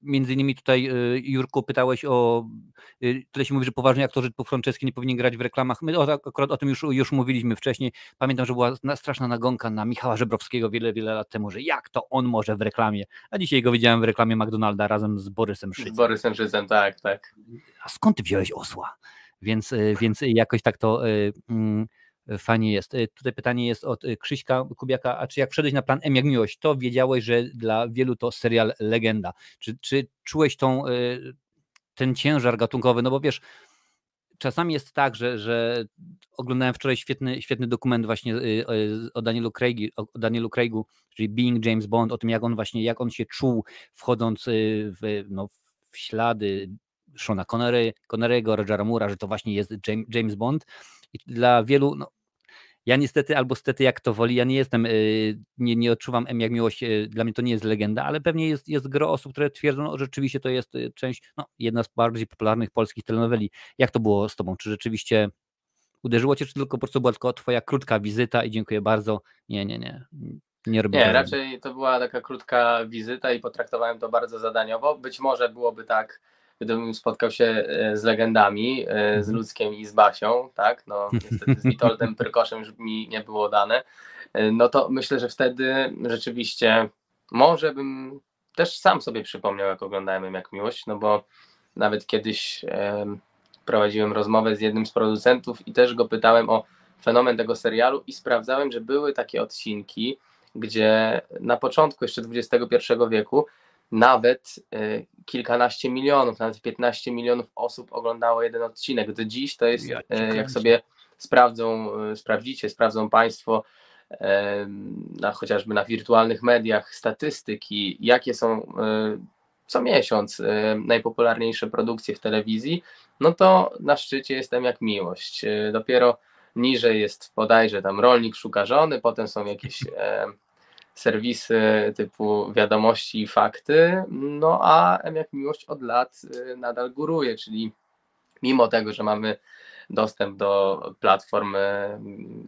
między innymi tutaj y, Jurku pytałeś o, tutaj się mówi, że poważnie aktorzy typu Franceski nie powinni grać w reklamach, my akurat o tym już, już mówiliśmy wcześniej, pamiętam, że była straszna nagonka na Michała Żebrowskiego wiele, wiele lat temu, że jak to on może w reklamie, a dzisiaj go widziałem w reklamie McDonalda razem z Borysem Szycem. Z Borysem Szycem, tak, tak. A skąd ty wziąłeś osła? Więc, y, więc jakoś tak to y, mm, fajnie jest. Y, tutaj pytanie jest od Krzyśka Kubiaka, a czy jak wszedłeś na plan M jak miłość, to wiedziałeś, że dla wielu to serial legenda. Czy, czy czułeś tą, ten ciężar gatunkowy? No bo wiesz, czasami jest tak, że, że oglądałem wczoraj świetny, świetny dokument właśnie o Danielu, Craigu, o Danielu Craigu, czyli Being James Bond, o tym jak on właśnie, jak on się czuł wchodząc w, no, w ślady Shona Connery, Connery'ego, Rogera Moore'a, że to właśnie jest James Bond i dla wielu, no, ja niestety, albo stety, jak to woli, ja nie jestem, y, nie, nie odczuwam M jak miłość, y, dla mnie to nie jest legenda, ale pewnie jest, jest gro osób, które twierdzą, no, że rzeczywiście to jest y, część, no, jedna z bardziej popularnych polskich telenoweli. Jak to było z tobą? Czy rzeczywiście uderzyło cię, czy tylko po prostu była tylko twoja krótka wizyta i dziękuję bardzo? Nie, nie, nie. Nie, nie raczej to była taka krótka wizyta i potraktowałem to bardzo zadaniowo. Być może byłoby tak gdybym spotkał się e, z legendami, e, z mhm. Ludzkiem i z Basią, tak, no niestety z Witoldem Pyrkoszem już mi nie było dane, e, no to myślę, że wtedy rzeczywiście może bym też sam sobie przypomniał, jak oglądałem jak miłość, no bo nawet kiedyś prowadziłem rozmowę z jednym z producentów i też go pytałem o fenomen tego serialu i sprawdzałem, że były takie odcinki, gdzie na początku jeszcze XXI wieku nawet y, kilkanaście milionów, nawet 15 milionów osób oglądało jeden odcinek. Do dziś to jest, ja y, jak sobie sprawdzą, y, sprawdzicie, sprawdzą Państwo na, chociażby na wirtualnych mediach statystyki, jakie są co miesiąc najpopularniejsze produkcje w telewizji, no to na szczycie jestem jak miłość. Dopiero niżej jest bodajże tam rolnik szuka żony, potem są jakieś serwisy typu wiadomości i fakty, no a M jak miłość od lat y, nadal góruje, czyli mimo tego, że mamy dostęp do platform y,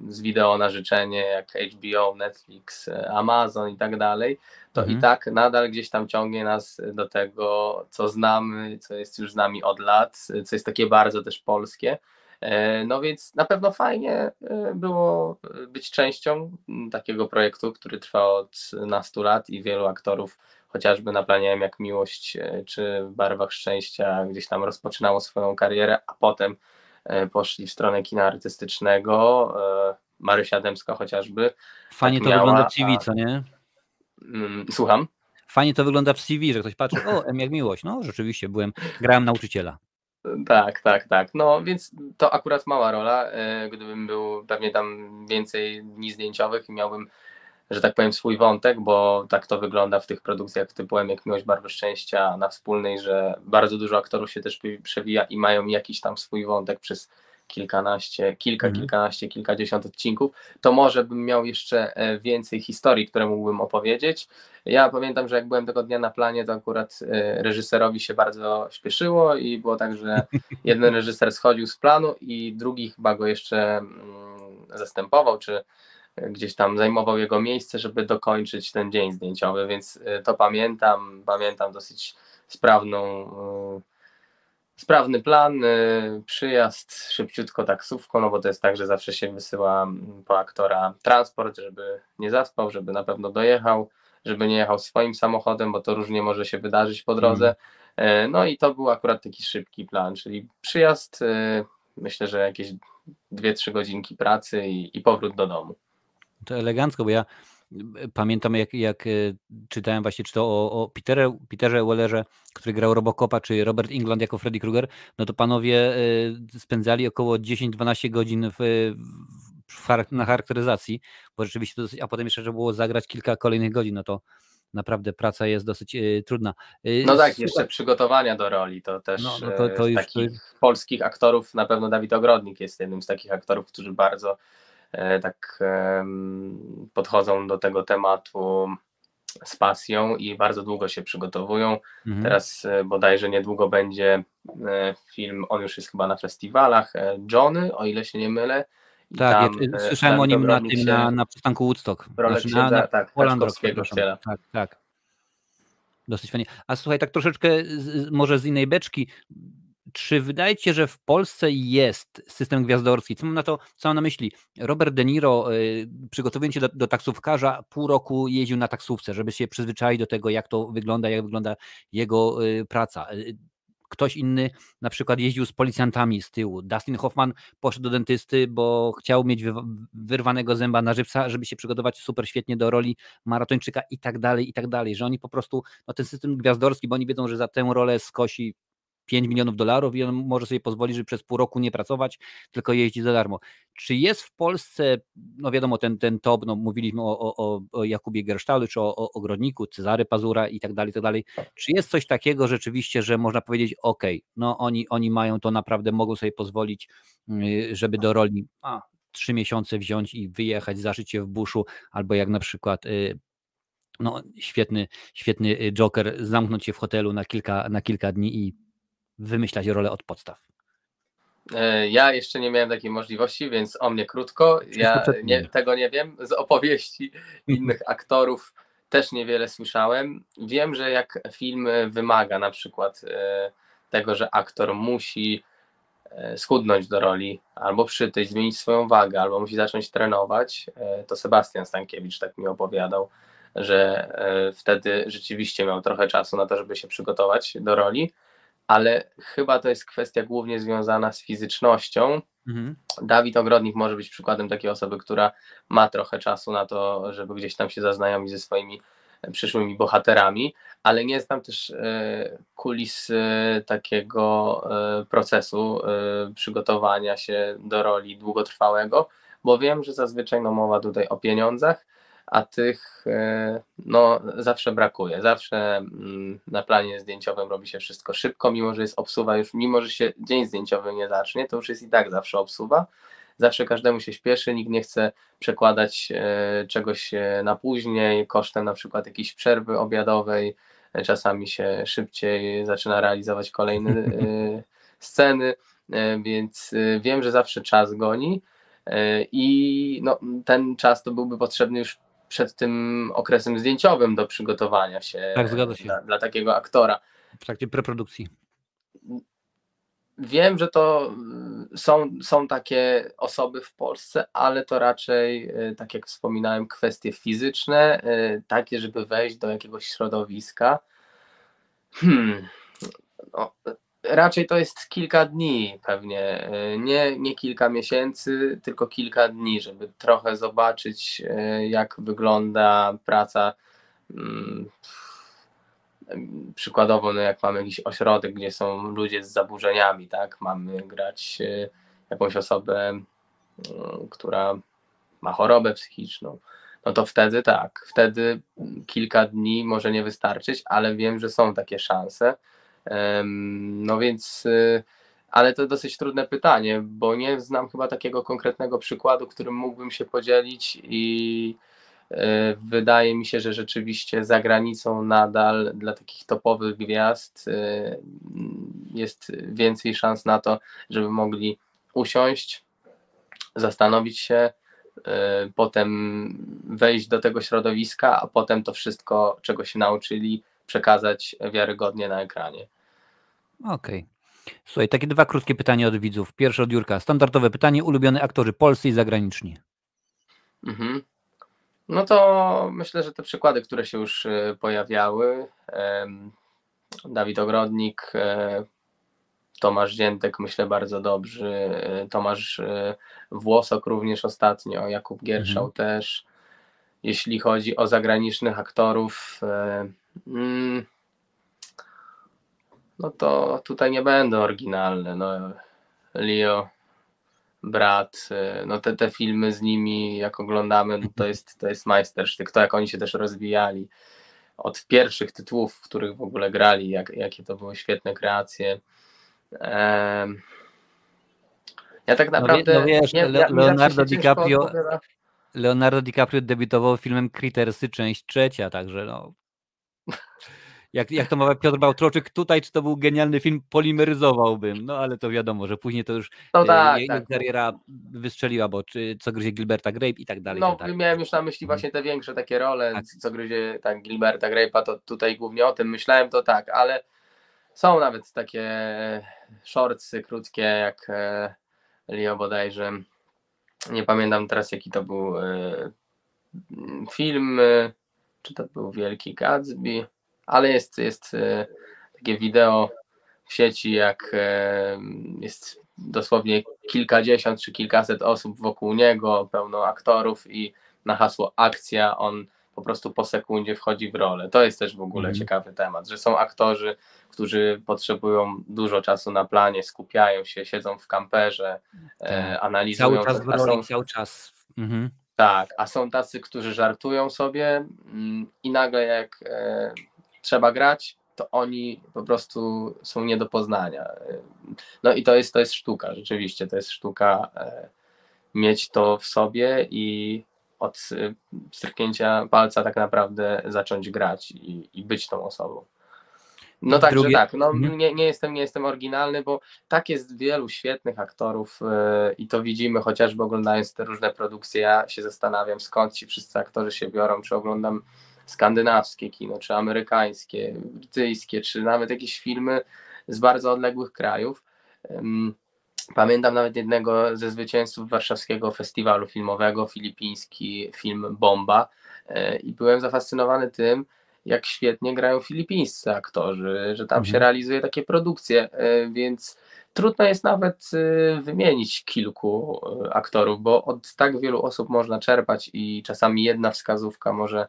z wideo na życzenie, jak HBO, Netflix, Amazon i tak dalej, to mhm. i tak nadal gdzieś tam ciągnie nas do tego, co znamy, co jest już z nami od lat, co jest takie bardzo też polskie. E, no więc na pewno fajnie e, było e, być częścią takiego projektu, który trwa od nastu lat i wielu aktorów, chociażby na planie jak Miłość czy w Barwach Szczęścia, gdzieś tam rozpoczynało swoją karierę, a potem poszli w stronę kina artystycznego. Marysia Dębska chociażby. Fajnie tak to miała, wygląda w CV, co nie? Mm, słucham? Fajnie to wygląda w CV, że ktoś patrzy, o, M jak miłość. No, rzeczywiście, byłem, grałem nauczyciela. Tak, tak, tak. No więc to akurat mała rola. E, gdybym był pewnie tam więcej dni zdjęciowych i miałbym, że tak powiem, swój wątek, bo tak to wygląda w tych produkcjach typu jak Miłość Barwy Szczęścia na wspólnej, że bardzo dużo aktorów się też przewija i mają jakiś tam swój wątek przez kilkanaście, kilka, mhm. kilkanaście, kilkadziesiąt odcinków, to może bym miał jeszcze e, więcej historii, które mógłbym opowiedzieć. Ja pamiętam, że jak byłem tego dnia na planie, to akurat e, reżyserowi się bardzo śpieszyło i było tak, że jeden reżyser schodził z planu i drugi chyba go jeszcze mm, zastępował, czy gdzieś tam zajmował jego miejsce, żeby dokończyć ten dzień zdjęciowy, więc e, to pamiętam, pamiętam dosyć sprawną sprawny plan, y, przyjazd szybciutko taksówką, no bo to jest tak, że zawsze się wysyła mm, po aktora transport, żeby nie zaspał, żeby na pewno dojechał, żeby nie jechał swoim samochodem, bo to różnie może się wydarzyć po drodze. Mm. No i to był akurat taki szybki plan, czyli przyjazd, y, myślę, że jakieś 2-3 godzinki pracy i, i powrót do domu. To elegancko, bo ja pamiętam jak, jak czytałem właśnie, czy to o, o Peterze, Peterze Wellerze, który grał Robocopa, czy Robert England jako Freddy Krueger, no to panowie spędzali około 10-12 godzin w, w, na charakteryzacji, bo rzeczywiście to dosyć, a potem jeszcze trzeba było zagrać kilka kolejnych godzin, no to naprawdę praca jest dosyć y, trudna. Y, no tak, jeszcze przygotowania do roli, to też no, no to, to już, takich to... polskich aktorów, na pewno Dawid Ogrodnik jest jednym z takich aktorów, którzy bardzo tak e, podchodzą do tego tematu z pasją i bardzo długo się przygotowują. Mhm. Teraz e, bodajże niedługo będzie e, film, on już jest chyba na festiwalach, Johnny, o ile się nie mylę, tak, tam, ja, słyszałem o nim na tym, na, na przystanku Woodstock. Znaczy, na, na, tak, Rock, tak, tak. Dosyć fajnie. A słuchaj, tak troszeczkę z, może z innej beczki. Czy wydaje się, że w Polsce jest system gwiazdorski? Co mam na to, co mam na myśli? Robert De Niro, y, przygotowując się do, do, taksówkarza, pół roku jeździł na taksówce, żeby się przyzwyczaić do tego, jak to wygląda, jak wygląda jego y, praca. Y, ktoś inny na przykład jeździł z policjantami z tyłu. Dustin Hoffman poszedł do dentysty, bo chciał mieć wyrwanego zęba na żywca, żeby się przygotować super świetnie do roli maratończyka i tak dalej, i tak dalej, że oni po prostu, no ten system gwiazdorski, bo oni wiedzą, że za tę rolę skosi 5 milionów dolarów i on może sobie pozwolić, żeby przez pół roku nie pracować, tylko jeździć za darmo. Czy jest w Polsce, no wiadomo, ten, ten top, no mówiliśmy o, o, o Jakubie Gersztalu, czy o, o Ogrodniku, Cezary Pazura i tak dalej, i tak dalej. Czy jest coś takiego rzeczywiście, że można powiedzieć, ok, no oni, oni mają to naprawdę, mogą sobie pozwolić, y, żeby do roli a, trzy miesiące wziąć i wyjechać, zaszyć się w buszu, albo jak na przykład y, no, świetny, świetny y, Joker, zamknąć się w hotelu na kilka, na kilka dni i wymyślać rolę od podstaw? E, ja jeszcze nie miałem takiej możliwości, więc o mnie krótko. Ja nie, tego nie wiem. Z opowieści innych aktorów też niewiele słyszałem. Wiem, że jak film wymaga na przykład e, tego, że aktor musi e, schudnąć do roli, albo przytyć, zmienić swoją wagę, albo musi zacząć trenować, to Sebastian Stankiewicz tak mi opowiadał, że wtedy rzeczywiście miał trochę czasu na to, żeby się przygotować do roli ale chyba to jest kwestia głównie związana z fizycznością. Mhm. Dawid Ogrodnik może być przykładem takiej osoby, która ma trochę czasu na to, żeby gdzieś tam się zaznajomić ze swoimi przyszłymi bohaterami, ale nie znam też e, kulis e, takiego e, procesu przygotowania się do roli długotrwałego, bo wiem, że zazwyczaj no, mowa tutaj o pieniądzach, a tych e, no, zawsze brakuje. Zawsze mm, na planie zdjęciowym robi się wszystko szybko, mimo że jest obsuwa już, mimo że się dzień zdjęciowy nie zacznie, to już jest i tak zawsze obsuwa. Zawsze każdemu się śpieszy, nikt nie chce przekładać e, czegoś na później, kosztem na przykład jakiejś przerwy obiadowej. Czasami się szybciej zaczyna realizować kolejne sceny, e, więc wiem, że zawsze czas goni. I no, ten czas to byłby potrzebny już przed tym okresem zdjęciowym do przygotowania się, tak, zgadza się. Dla, dla takiego aktora. W trakcie preprodukcji. Wiem, że to mm, są, są takie osoby w Polsce, ale to raczej, y, tak jak wspominałem, kwestie fizyczne, y, takie, żeby wejść do jakiegoś środowiska. Hmm. No, raczej to jest kilka dni pewnie, e, nie, nie kilka miesięcy, tylko kilka dni, żeby trochę zobaczyć, e, jak wygląda praca. Mm, przykładowo, no jak mamy jakiś ośrodek, gdzie są ludzie z zaburzeniami, tak? Mamy grać e, jakąś osobę, mm, która ma chorobę psychiczną, no to wtedy tak, wtedy kilka dni może nie wystarczyć, ale wiem, że są takie szanse. No więc, y, ale to dosyć trudne pytanie, bo nie znam chyba takiego konkretnego przykładu, którym mógłbym się podzielić i y, wydaje mi się, że rzeczywiście za granicą nadal dla takich topowych gwiazd y, jest więcej szans na to, żeby mogli usiąść, zastanowić się, potem wejść do tego środowiska, a potem to wszystko, czego się nauczyli, przekazać wiarygodnie na ekranie. Okej. Okay. Słuchaj, takie dwa krótkie pytania od widzów. Pierwsze od Jurka. Standardowe pytanie. Ulubione aktorzy polscy i zagraniczni. Mhm. No to myślę, że te przykłady, które się już e, pojawiały. Dawid Ogrodnik, e, Tomasz Dziętek, myślę bardzo dobrzy. E, Tomasz Włosok również ostatnio, Jakub Gierszał mhm. też. Jeśli chodzi o zagranicznych aktorów, e, mm, no to tutaj nie będę oryginalny. No, Leo, brat, e, no te, te filmy z nimi, jak oglądamy, no to jest, to jest majstersztyk, to jak oni się też rozwijali. Od pierwszych tytułów, w których w ogóle grali, jak, jakie to były świetne kreacje. Ja tak naprawdę. No, no wiesz, nie, Leonardo DiCaprio. Leonardo DiCaprio debiutował filmem Critersy, część trzecia, także no. Jak, jak to mawia Piotr Bałtroczyk, tutaj czy to był genialny film, polimeryzowałbym, no ale to wiadomo, że później to już no tak, e, tak. kariera wystrzeliła, bo czy co gryzie Gilberta Grape i tak dalej. No, tak miałem już na myśli właśnie te większe takie role, tak. co gryzie tak Gilberta Grape'a, to tutaj głównie o tym myślałem, to tak, ale są nawet takie shortsy krótkie, jak e, Leo bodajże, nie pamiętam teraz jaki to był e, film, e, czy to był Wielki Gatsby, ale jest, jest takie wideo w sieci, jak jest dosłownie kilkadziesiąt czy kilkaset osób wokół niego, pełno aktorów i na hasło akcja on po prostu po sekundzie wchodzi w rolę. To jest też w ogóle mm. ciekawy temat, że są aktorzy, którzy potrzebują dużo czasu na planie, skupiają się, siedzą w kamperze, e, tak. analizują. Cały czas w roli, cały czas. Mhm. Tak, a są tacy, którzy żartują sobie mm, i nagle jak e, trzeba grać, to oni po prostu są nie do poznania. No i to jest, to jest sztuka, rzeczywiście, to jest sztuka e, mieć to w sobie i od stryknięcia palca tak naprawdę zacząć grać i, i być tą osobą. No także Drugie... tak, no, mhm. nie, nie, jestem, nie jestem oryginalny, bo tak jest wielu świetnych aktorów yy, i to widzimy chociażby oglądając te różne produkcje. Ja się zastanawiam, skąd ci wszyscy aktorzy się biorą, czy oglądam skandynawskie kino, czy amerykańskie, brytyjskie, czy nawet jakieś filmy z bardzo odległych krajów. Yy, Pamiętam nawet jednego ze zwycięzców warszawskiego festiwalu filmowego, filipiński film Bomba e, i byłem zafascynowany tym, jak świetnie grają filipińscy aktorzy, że tam mhm. się realizuje takie produkcje, e, więc trudno jest nawet e, wymienić kilku aktorów, bo od tak wielu osób można czerpać i czasami jedna wskazówka może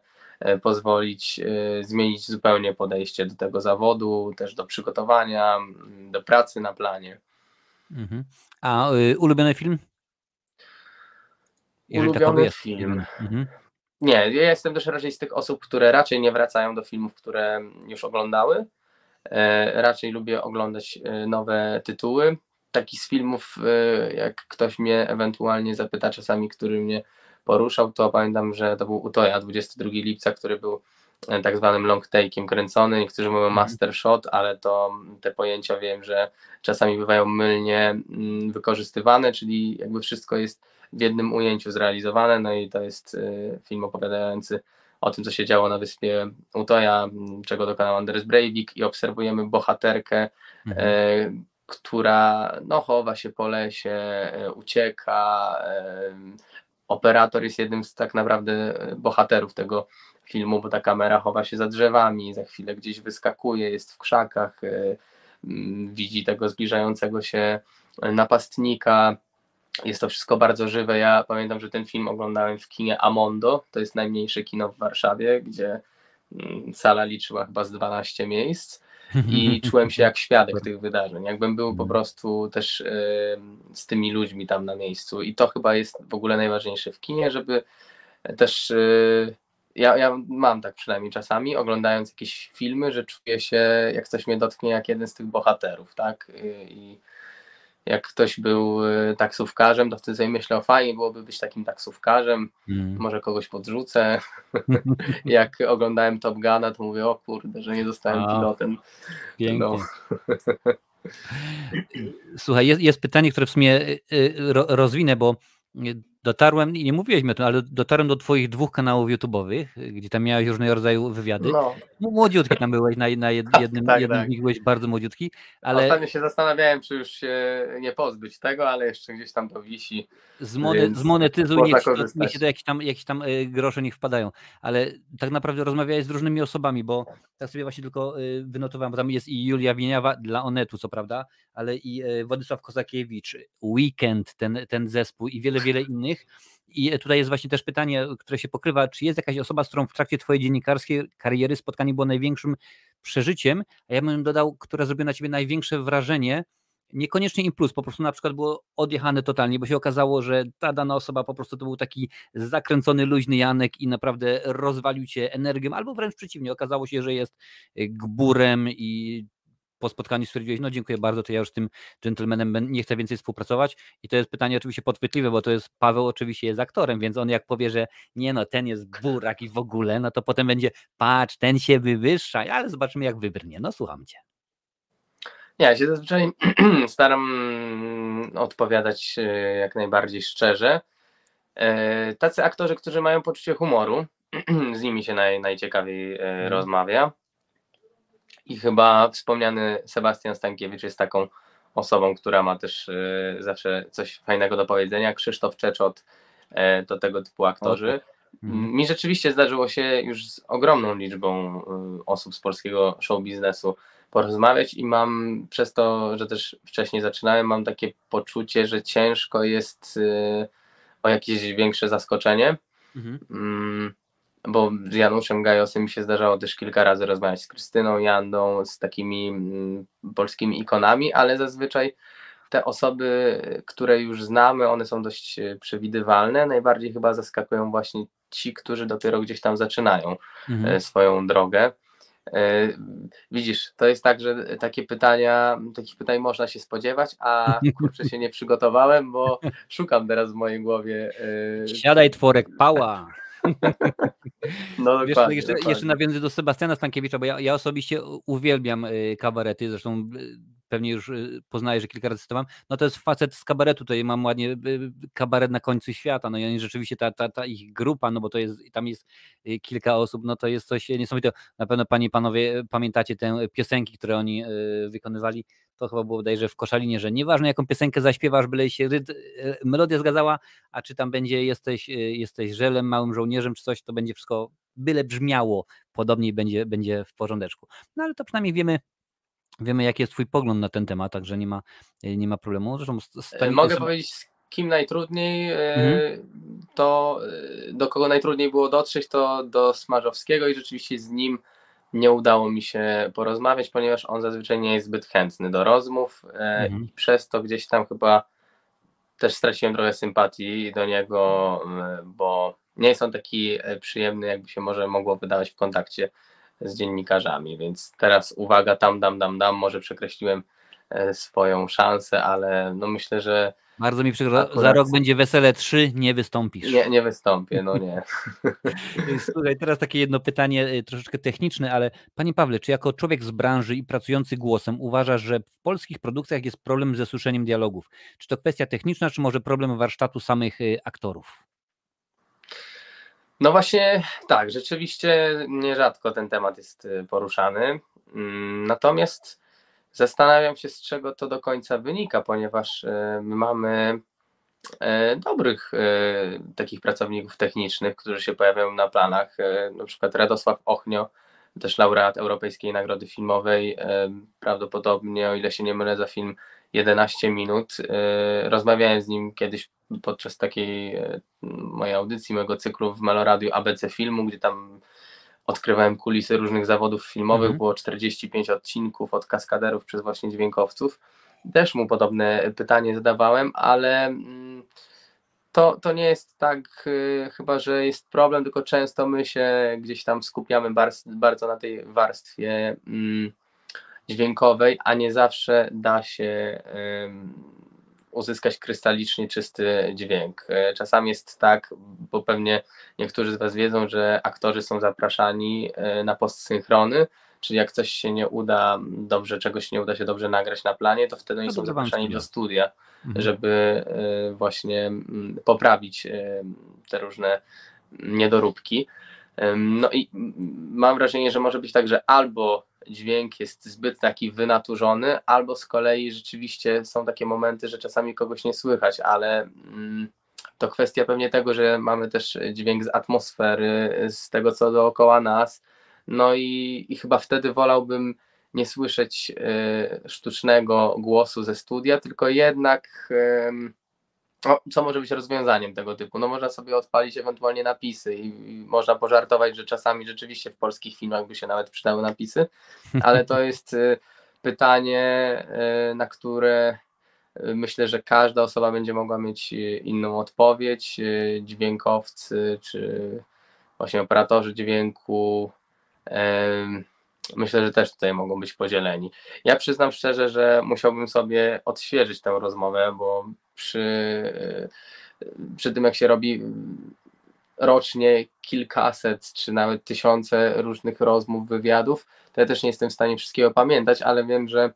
pozwolić zmienić zupełnie podejście do tego zawodu, też do przygotowania, do pracy na planie. Mhm. A y, ulubiony film? Jeżeli ulubiony film. Mhm. Nie, ja jestem też raczej z tych osób, które raczej nie wracają do filmów, które już oglądały. E, raczej lubię oglądać e, nowe tytuły. Taki z filmów, e, jak ktoś mnie ewentualnie zapyta czasami, który mnie poruszał, to pamiętam, że to był Utoja 22 lipca, który był tak zwanym long take'iem kręcony, niektórzy mówią mhm. master shot, ale to te pojęcia wiem, że czasami bywają mylnie mm, wykorzystywane, czyli jakby wszystko jest w jednym ujęciu zrealizowane, no i to jest e, film opowiadający o tym, co się działo na wyspie Utoja, czego dokonał Anders Breivik i obserwujemy bohaterkę, mhm. e, która no, chowa się po lesie, e, ucieka, operator jest jednym z tak naprawdę bohaterów tego filmu, bo ta kamera chowa się za drzewami, za chwilę gdzieś wyskakuje, jest w krzakach, e, widzi tego zbliżającego się napastnika. Jest to wszystko bardzo żywe. Ja pamiętam, że ten film oglądałem w kinie Amondo, to jest najmniejsze kino w Warszawie, gdzie sala liczyła chyba z 12 miejsc i czułem się jak świadek tych wydarzeń, jakbym był po mhm. prostu też z tymi ludźmi tam na miejscu i to chyba jest w ogóle najważniejsze w kinie, żeby też e, ja, ja mam tak przynajmniej czasami, oglądając jakieś filmy, że czuję się, jak coś mnie dotknie, jak jeden z tych bohaterów, tak? I jak ktoś był y, taksówkarzem, to wtedy sobie myślę, o fajnie byłoby być takim taksówkarzem, mm. może kogoś podrzucę. jak oglądałem Top Guna, to mówię, o kurde, że nie zostałem A, pilotem. Pięknie. No. Słuchaj, jest, jest, pytanie, które w sumie y, y, rozwinę, bo dotarłem, nie mówiłeś o tym, ale dotarłem do twoich dwóch kanałów YouTube'owych, gdzie tam miałeś różnego rodzaju wywiady. No. Młodziutki tam byłeś, na, na tak, jednym, tak, jednym tak. z nich byłeś bardzo młodziutki. Ale... Ostatnio się zastanawiałem, czy już się nie pozbyć tego, ale jeszcze gdzieś tam to wisi. Zmone, zmonetyzuj, niech, niech się to jakieś tam, jakieś tam e, grosze niech wpadają. Ale tak naprawdę rozmawiałeś z różnymi osobami, bo tak sobie właśnie tylko e, wynotowałem, bo tam jest i Julia Wieniawa dla Onetu, co prawda, ale i e, Władysław Kozakiewicz, Weekend, ten, ten zespół i wiele, wiele innych. I tutaj jest właśnie też pytanie, które się pokrywa, czy jest jakaś osoba, z którą w trakcie twojej dziennikarskiej kariery spotkanie było największym przeżyciem, a ja bym dodał, która zrobiła na ciebie największe wrażenie, niekoniecznie im plus, po prostu na przykład było odjechane totalnie, bo się okazało, że ta dana osoba po prostu to był taki zakręcony, luźny Janek i naprawdę rozwalił cię energią, albo wręcz przeciwnie, okazało się, że jest gburem i po spotkaniu stwierdziłeś, no dziękuję bardzo, to ja już z tym gentlemanem nie chcę więcej współpracować i to jest pytanie oczywiście podchwytliwe, bo to jest, Paweł oczywiście jest aktorem, więc on jak powie, że nie no, ten jest burak i w ogóle, no to potem będzie, patrz, ten się wywyższa, ale zobaczymy jak wybrnie, no słucham cię. Nie, ja się zazwyczaj staram odpowiadać e, jak najbardziej szczerze. E, tacy aktorzy, którzy mają poczucie humoru, z nimi się naj, najciekawiej e, mhm. rozmawia. I chyba wspomniany Sebastian Stankiewicz jest taką osobą, która ma też zawsze coś fajnego do powiedzenia. Krzysztof Czeczot to tego typu aktorzy. Mhm. Mi rzeczywiście zdarzyło się już z ogromną liczbą osób z polskiego show biznesu porozmawiać i mam przez to, że też wcześniej zaczynałem, mam takie poczucie, że ciężko jest y, o jakieś większe zaskoczenie. Mhm. Mm, bo z Januszem Gajosem mi się zdarzało też kilka razy rozmawiać z Krystyną Jandą, z takimi mm, polskimi ikonami, ale zazwyczaj te osoby, które już znamy, one są dość y, przewidywalne. Najbardziej chyba zaskakują właśnie ci, którzy dopiero gdzieś tam zaczynają mhm. Y, swoją drogę. E, widzisz, to jest tak, że takie pytania, takich pytań można się spodziewać, a kurczę się nie przygotowałem, bo szukam teraz w mojej głowie. E, Siadaj tworek, pała. No, Wiesz, jeszcze, jeszcze nawiązuję do Sebastiana Stankiewicza, bo ja, ja osobiście uwielbiam e, kabarety, zresztą pewnie już y, poznaję, że kilka razy cytowałem, no to jest facet z kabaretu, tutaj mam ładnie y, y, kabaret na końcu świata, no i rzeczywiście ta, ta, ta ich grupa, no bo to jest, tam jest kilka osób, no to jest coś niesamowitego. Na pewno panie, panowie pamiętacie te piosenki, które oni wykonywali, to chyba było bodajże w Koszalinie, że nieważne jaką piosenkę zaśpiewasz, byle się ryd, melodia zgadzała, a czy tam będzie jesteś, jesteś żelem, małym żołnierzem, czy coś, to będzie wszystko byle brzmiało podobnie będzie, będzie w porządeczku. No ale to przynajmniej wiemy, Wiemy, jaki jest Twój pogląd na ten temat, także nie ma, e, nie ma problemu. Zresztą e, Mogę powiedzieć, z kim najtrudniej, e, mhm. to do kogo najtrudniej było dotrzeć, to do Smarzowskiego i rzeczywiście z nim nie udało mi się porozmawiać, ponieważ on zazwyczaj nie jest zbyt chętny do rozmów mhm. i przez to gdzieś tam chyba też straciłem trochę sympatii do niego, bo nie jest on taki przyjemny, jakby się może mogło wydawać w kontakcie z dziennikarzami, więc teraz uwaga, tam, dam, dam, dam, może przekreśliłem e, swoją szansę, ale no myślę, że bardzo mi przykro, akurat... za rok będzie Wesele 3, nie wystąpisz. Nie, nie wystąpię, no nie. Słuchaj, teraz takie jedno pytanie e, troszeczkę techniczne, ale Panie Pawle, czy jako człowiek z branży i pracujący głosem uważasz, że w polskich produkcjach jest problem ze suszeniem dialogów? Czy to kwestia techniczna, czy może problem warsztatu samych e, aktorów? No właśnie tak, rzeczywiście nierzadko ten temat jest y, poruszany. Mm, natomiast zastanawiam się, z czego to do końca wynika, ponieważ y, my mamy y, dobrych takich pracowników technicznych, którzy się pojawiają na planach, na przykład Radosław Ochnio, też laureat Europejskiej Nagrody Filmowej, prawdopodobnie, o ile się nie mylę, za film 11 minut. Rozmawiałem z nim kiedyś podczas takiej e, mojej audycji, mojego cyklu w Meloradiu ABC Filmu, gdzie tam odkrywałem kulisy różnych zawodów filmowych, mhm. było 45 odcinków od kaskaderów przez właśnie dźwiękowców. Też mu podobne pytanie zadawałem, ale mm, to, to nie jest tak y, chyba, że jest problem, tylko często my się gdzieś tam skupiamy bardzo, bardzo na tej warstwie y, dźwiękowej, a nie zawsze da się uzyskać krystalicznie czysty dźwięk. E, czasami jest tak, bo pewnie niektórzy z Was wiedzą, że aktorzy są zapraszani e, na postsynchrony, czyli jak coś się nie uda dobrze, czegoś nie uda się dobrze nagrać na planie, to wtedy oni są zapraszani do studia, mhm. żeby e, właśnie poprawić te różne niedoróbki. No i mam wrażenie, że może być tak, że albo dźwięk jest zbyt taki wynaturzony, albo z kolei rzeczywiście są takie momenty, że czasami kogoś nie słychać, ale mm, to kwestia pewnie tego, że mamy też dźwięk z atmosfery, z tego co dookoła nas. No i, i chyba wtedy wolałbym nie słyszeć y, sztucznego głosu ze studia, tylko jednak co może być rozwiązaniem tego typu? No można sobie odpalić ewentualnie napisy i, i można pożartować, że czasami rzeczywiście w polskich filmach by się nawet przydały napisy, ale to jest y, pytanie, y, na które y, myślę, że każda osoba będzie mogła mieć inną odpowiedź. Dźwiękowcy czy właśnie operatorzy dźwięku. Myślę, że też tutaj mogą być podzieleni. Ja przyznam szczerze, że musiałbym sobie odświeżyć tę rozmowę, bo przy, przy tym, jak się robi rocznie kilkaset czy nawet tysiące różnych rozmów, wywiadów, to ja też nie jestem w stanie wszystkiego pamiętać, ale wiem, że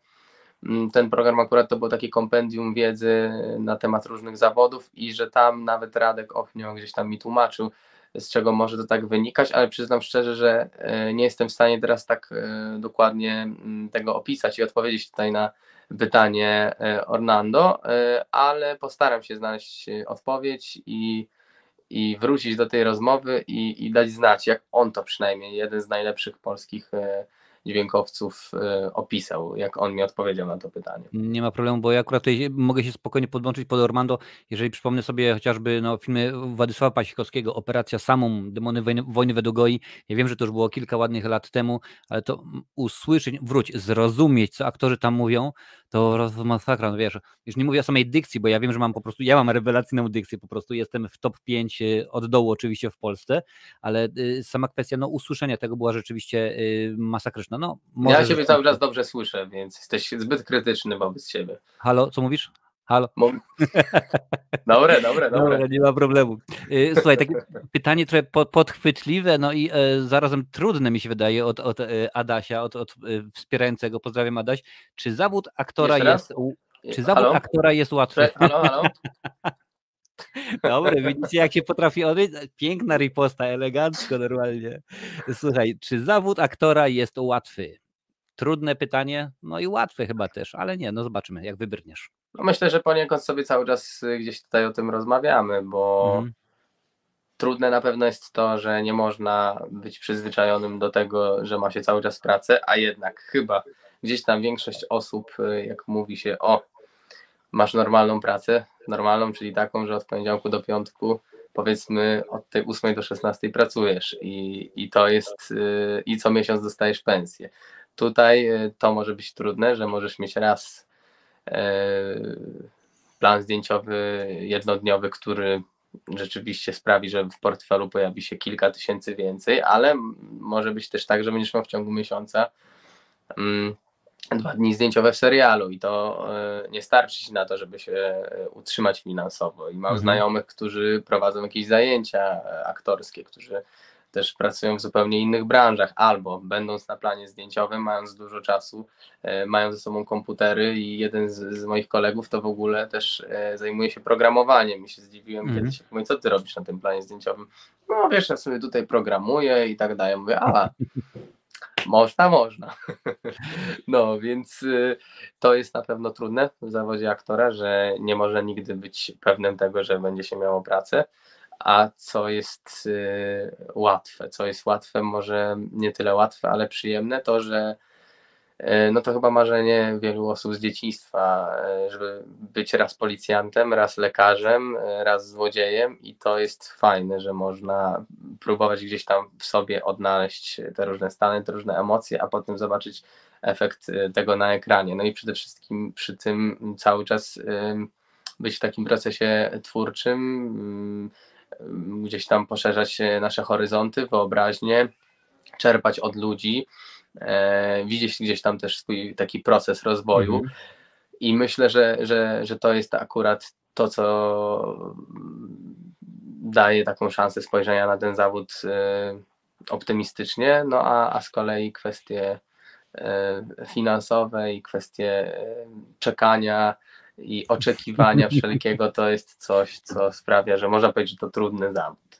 mm, ten program akurat to było takie kompendium wiedzy na temat różnych zawodów i że tam nawet Radek Ochnio gdzieś tam mi tłumaczył, z czego może to tak wynikać, ale przyznam szczerze, że e, nie jestem w stanie teraz tak e, dokładnie mm, tego opisać i odpowiedzieć tutaj na pytanie e, Orlando, ale postaram się znaleźć odpowiedź i, i wrócić do tej rozmowy i, i dać znać, jak on to przynajmniej, jeden z najlepszych polskich dźwiękowców e, opisał, jak on mi odpowiedział na to pytanie. Nie ma problemu, bo ja akurat tutaj mogę się spokojnie podłączyć pod Ormando, jeżeli przypomnę sobie chociażby no, filmy Władysława Pasikowskiego, Operacja Samum, Demony Wojny, Wojny Wedogoi, ja wiem, że to już było kilka ładnych lat temu, ale to usłyszeć, wróć, zrozumieć, co aktorzy tam mówią, to masakra, no wiesz, już nie mówię o samej dykcji, bo ja wiem, że mam po prostu, ja mam rewelacyjną dykcję, po prostu jestem w top 5 y, od dołu oczywiście w Polsce, ale y, sama kwestia no, usłyszenia tego była rzeczywiście y, masakryczna. No, ja Ciebie cały czas dobrze słyszę, więc jesteś zbyt krytyczny wobec siebie. Halo, co mówisz? Halo. Dobre, dobre, dobre. nie ma problemu. Słuchaj, takie pytanie trochę podchwytliwe, no i zarazem trudne mi się wydaje od, od Adasia, od, od wspierającego. Pozdrawiam Adaś. Czy zawód aktora jest. Czy zawód halo? aktora jest łatwy? Halo, halo. Dobre, widzicie jak się potrafi odbyć? Piękna riposta, elegancko normalnie. Słuchaj, czy zawód aktora jest łatwy? Trudne pytanie, no i łatwe chyba też, ale nie, no zobaczymy, jak wybrniesz. No myślę, że poniekąd sobie cały czas y, gdzieś tutaj o tym rozmawiamy, bo mhm. trudne na pewno jest to, że nie można być przyzwyczajonym do tego, że ma się cały czas pracę, a jednak chyba gdzieś tam większość osób, y, jak mówi się, o, masz normalną pracę, normalną, czyli taką, że od poniedziałku do piątku powiedzmy od tej 8 do 16 pracujesz i, i to jest y, i co miesiąc dostajesz pensję. Tutaj to może być trudne, że możesz mieć raz E, plan zdjęciowy jednodniowy, który rzeczywiście sprawi, że w portfelu pojawi się kilka tysięcy więcej, ale może być też tak, że będziesz miał w ciągu miesiąca mm, dwa dni zdjęciowe w serialu i to e, nie starczy na to, żeby się e, utrzymać finansowo. I mam mhm. znajomych, którzy prowadzą jakieś zajęcia aktorskie, którzy też pracują w zupełnie innych branżach, albo będąc na planie zdjęciowym, mając dużo czasu, e, mają ze sobą komputery i jeden z, z moich kolegów to w ogóle też e, zajmuje się programowaniem. I się zdziwiłem mm. kiedyś, mówię, co ty robisz na tym planie zdjęciowym? No wiesz, ja sobie tutaj programuję i tak dalej. Mówię, a można, można. No, więc y, to jest na pewno trudne w zawodzie aktora, że nie może nigdy być pewnym tego, że będzie się miało pracę a co jest y, łatwe. Co jest łatwe, może nie tyle łatwe, ale przyjemne, to że no to chyba marzenie wielu osób z dzieciństwa, y, żeby być raz policjantem, raz lekarzem, raz złodziejem i to jest fajne, że można próbować gdzieś tam w sobie odnaleźć te różne stany, te różne emocje, a potem zobaczyć efekt tego na ekranie. No i przede wszystkim przy tym cały czas być w takim procesie twórczym, gdzieś tam poszerzać nasze horyzonty, wyobraźnię, czerpać od ludzi, e, widzieć gdzieś tam też swój taki proces rozwoju. Mhm. I myślę, że, że, że to jest akurat to, co daje taką szansę spojrzenia na ten zawód e, optymistycznie, no a, a z kolei kwestie e, finansowe i kwestie czekania i oczekiwania wszelkiego to jest coś, co sprawia, że można powiedzieć, że to trudny zawód.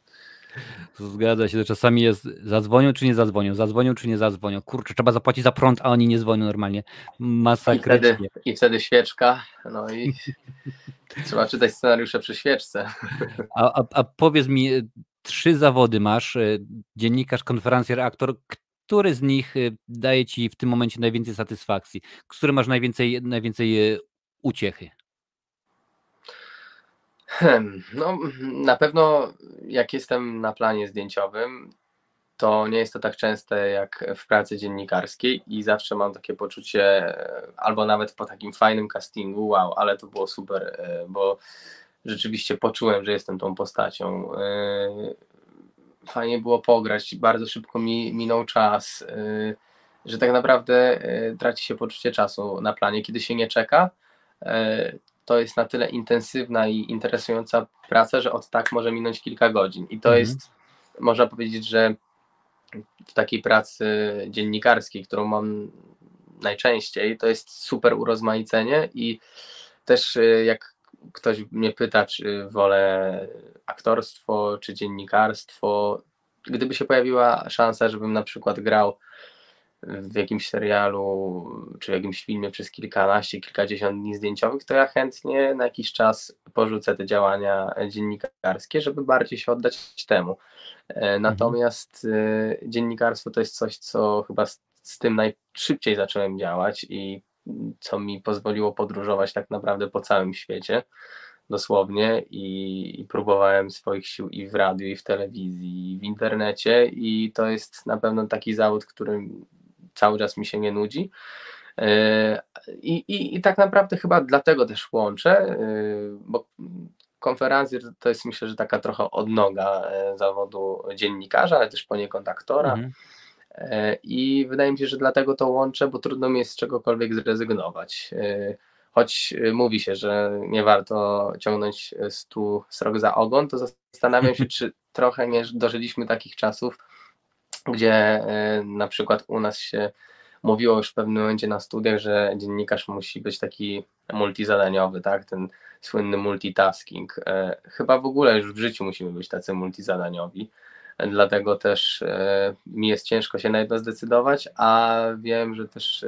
Zgadza się, to czasami jest zadzwonią czy nie zadzwonią, zadzwonią czy nie zadzwonią. Kurczę, trzeba zapłacić za prąd, a oni nie dzwonią normalnie. Masakrycznie. I wtedy, i wtedy świeczka, no i trzeba czytać scenariusze przy świeczce. A, a, a powiedz mi, trzy zawody masz, y, dziennikarz, konferencjer, aktor, który z nich y, daje ci w tym momencie najwięcej satysfakcji? Z którym masz najwięcej, najwięcej uciechy? No, na pewno jak jestem na planie zdjęciowym, to nie jest to tak częste jak w pracy dziennikarskiej i zawsze mam takie poczucie, e, albo nawet po takim fajnym castingu, wow, ale to było super, e, bo rzeczywiście poczułem, że jestem tą postacią. E, fajnie było pograć, bardzo szybko mi minął czas, że tak naprawdę traci się poczucie czasu na planie, kiedy się nie czeka. To jest na tyle intensywna i interesująca praca, że od tak może minąć kilka godzin. I to mhm. jest, można powiedzieć, że w takiej pracy dziennikarskiej, którą mam najczęściej, to jest super urozmaicenie i też y, jak ktoś mnie pyta, czy wolę aktorstwo, czy dziennikarstwo, gdyby się pojawiła szansa, żebym na przykład grał w jakimś serialu czy w jakimś filmie przez kilkanaście, kilkadziesiąt dni zdjęciowych, to ja chętnie na jakiś czas porzucę te działania dziennikarskie, żeby bardziej się oddać temu. E, mhm. Natomiast mhm. dziennikarstwo to jest coś, co chyba z, z tym najszybciej zacząłem działać i co mi pozwoliło podróżować tak naprawdę po całym świecie dosłownie i, i, próbowałem swoich sił i w radiu, i w telewizji, i w internecie i to jest na pewno taki zawód, który cały czas mi się nie nudzi. E, I, i, I tak naprawdę chyba dlatego też łączę, e, bo konferencjer to jest myślę, że taka trochę odnoga e, zawodu dziennikarza, ale też poniekąd aktora. Mhm. I wydaje mi się, że dlatego to łączę, bo trudno mi jest z czegokolwiek zrezygnować. Choć mówi się, że nie warto ciągnąć stu srok za ogon, to zastanawiam się, czy trochę nie dożyliśmy takich czasów, gdzie e, na przykład u nas się mówiło już w pewnym momencie na studiach, że dziennikarz musi być taki multizadaniowy, tak? Ten słynny multitasking. E, chyba w ogóle już w życiu musimy być tacy multizadaniowi. Dlatego też e, mi jest ciężko się na jedno zdecydować, a wiem, że też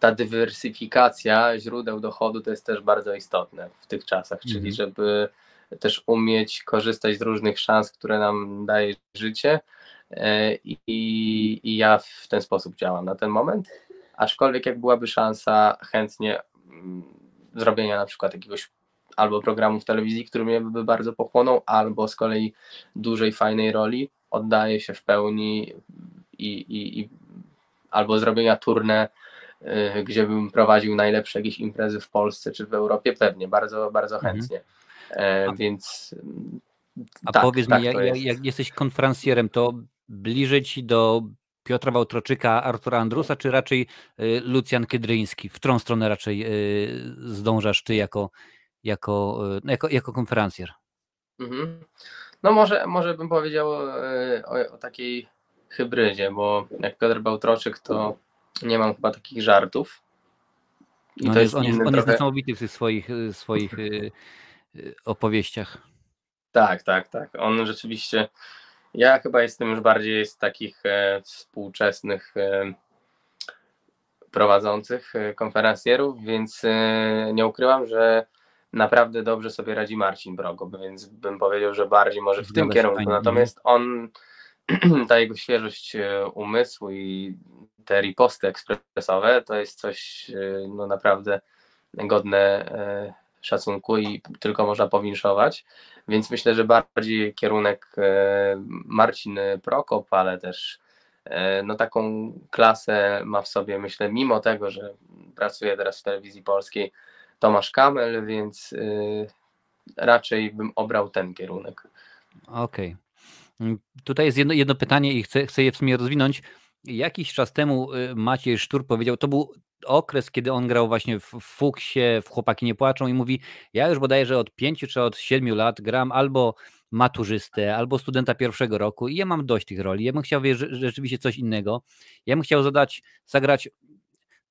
ta dywersyfikacja źródeł dochodu to jest też bardzo istotne w tych czasach, czyli mhm. żeby też umieć korzystać z różnych szans, które nam daje życie, I, I ja w ten sposób działam na ten moment. Aczkolwiek jak byłaby szansa chętnie mm, zrobienia na przykład jakiegoś albo programu w telewizji, który mnie by bardzo pochłonął, albo z kolei dużej, fajnej roli, oddaję się w pełni i, i, i albo zrobienia turnę, y, gdzie bym prowadził najlepsze jakieś imprezy w Polsce czy w Europie, pewnie, bardzo, bardzo mhm. chętnie. Mhm. Więc a tak, powiedz tak, mi, jak, jak, jesteś konferencjerem, to bliżej ci do Piotra Wałtroczyka, Artura Andrusa, czy raczej y, Lucjan Kiedryński? W którą stronę raczej y, zdążasz ty jako, jako, y, jako, jako konferencjer? Mhm. No może, może bym powiedział o, o, takiej hybrydzie, bo jak Piotr Bałtroczyk, to nie mam chyba takich żartów. I no to jest, on, jest, on trochę... jest niesamowity w tych swoich, swoich opowieściach. Tak, tak, tak. On rzeczywiście ja chyba jestem już bardziej z takich e, współczesnych e, prowadzących e, konferencjerów, więc nie ukrywam, że naprawdę dobrze sobie radzi Marcin Brogo, więc bym powiedział, że bardziej może w tym kierunku. Natomiast on, ta jego świeżość umysłu i te riposty ekspresowe to jest coś no naprawdę godne szacunku i tylko można powinszować. Więc myślę, że bardziej kierunek e, Marcin Prokop, ale też e, no taką klasę ma w sobie, myślę, mimo tego, że pracuje teraz w telewizji polskiej Tomasz Kamel, więc e, raczej bym obrał ten kierunek. Okej. Okay. Tutaj jest jedno, jedno pytanie i chcę, chcę je w sumie rozwinąć. Jakiś czas temu Maciej Sztur powiedział, to był okres, kiedy on grał właśnie w Fuksie, w Chłopaki nie płaczą i mówi, ja już bodajże od pięciu czy od siedmiu lat gram albo maturzystę, albo studenta pierwszego roku i ja mam dość tych roli. Ja bym chciał rzeczywiście coś innego. Ja bym chciał zadać, zagrać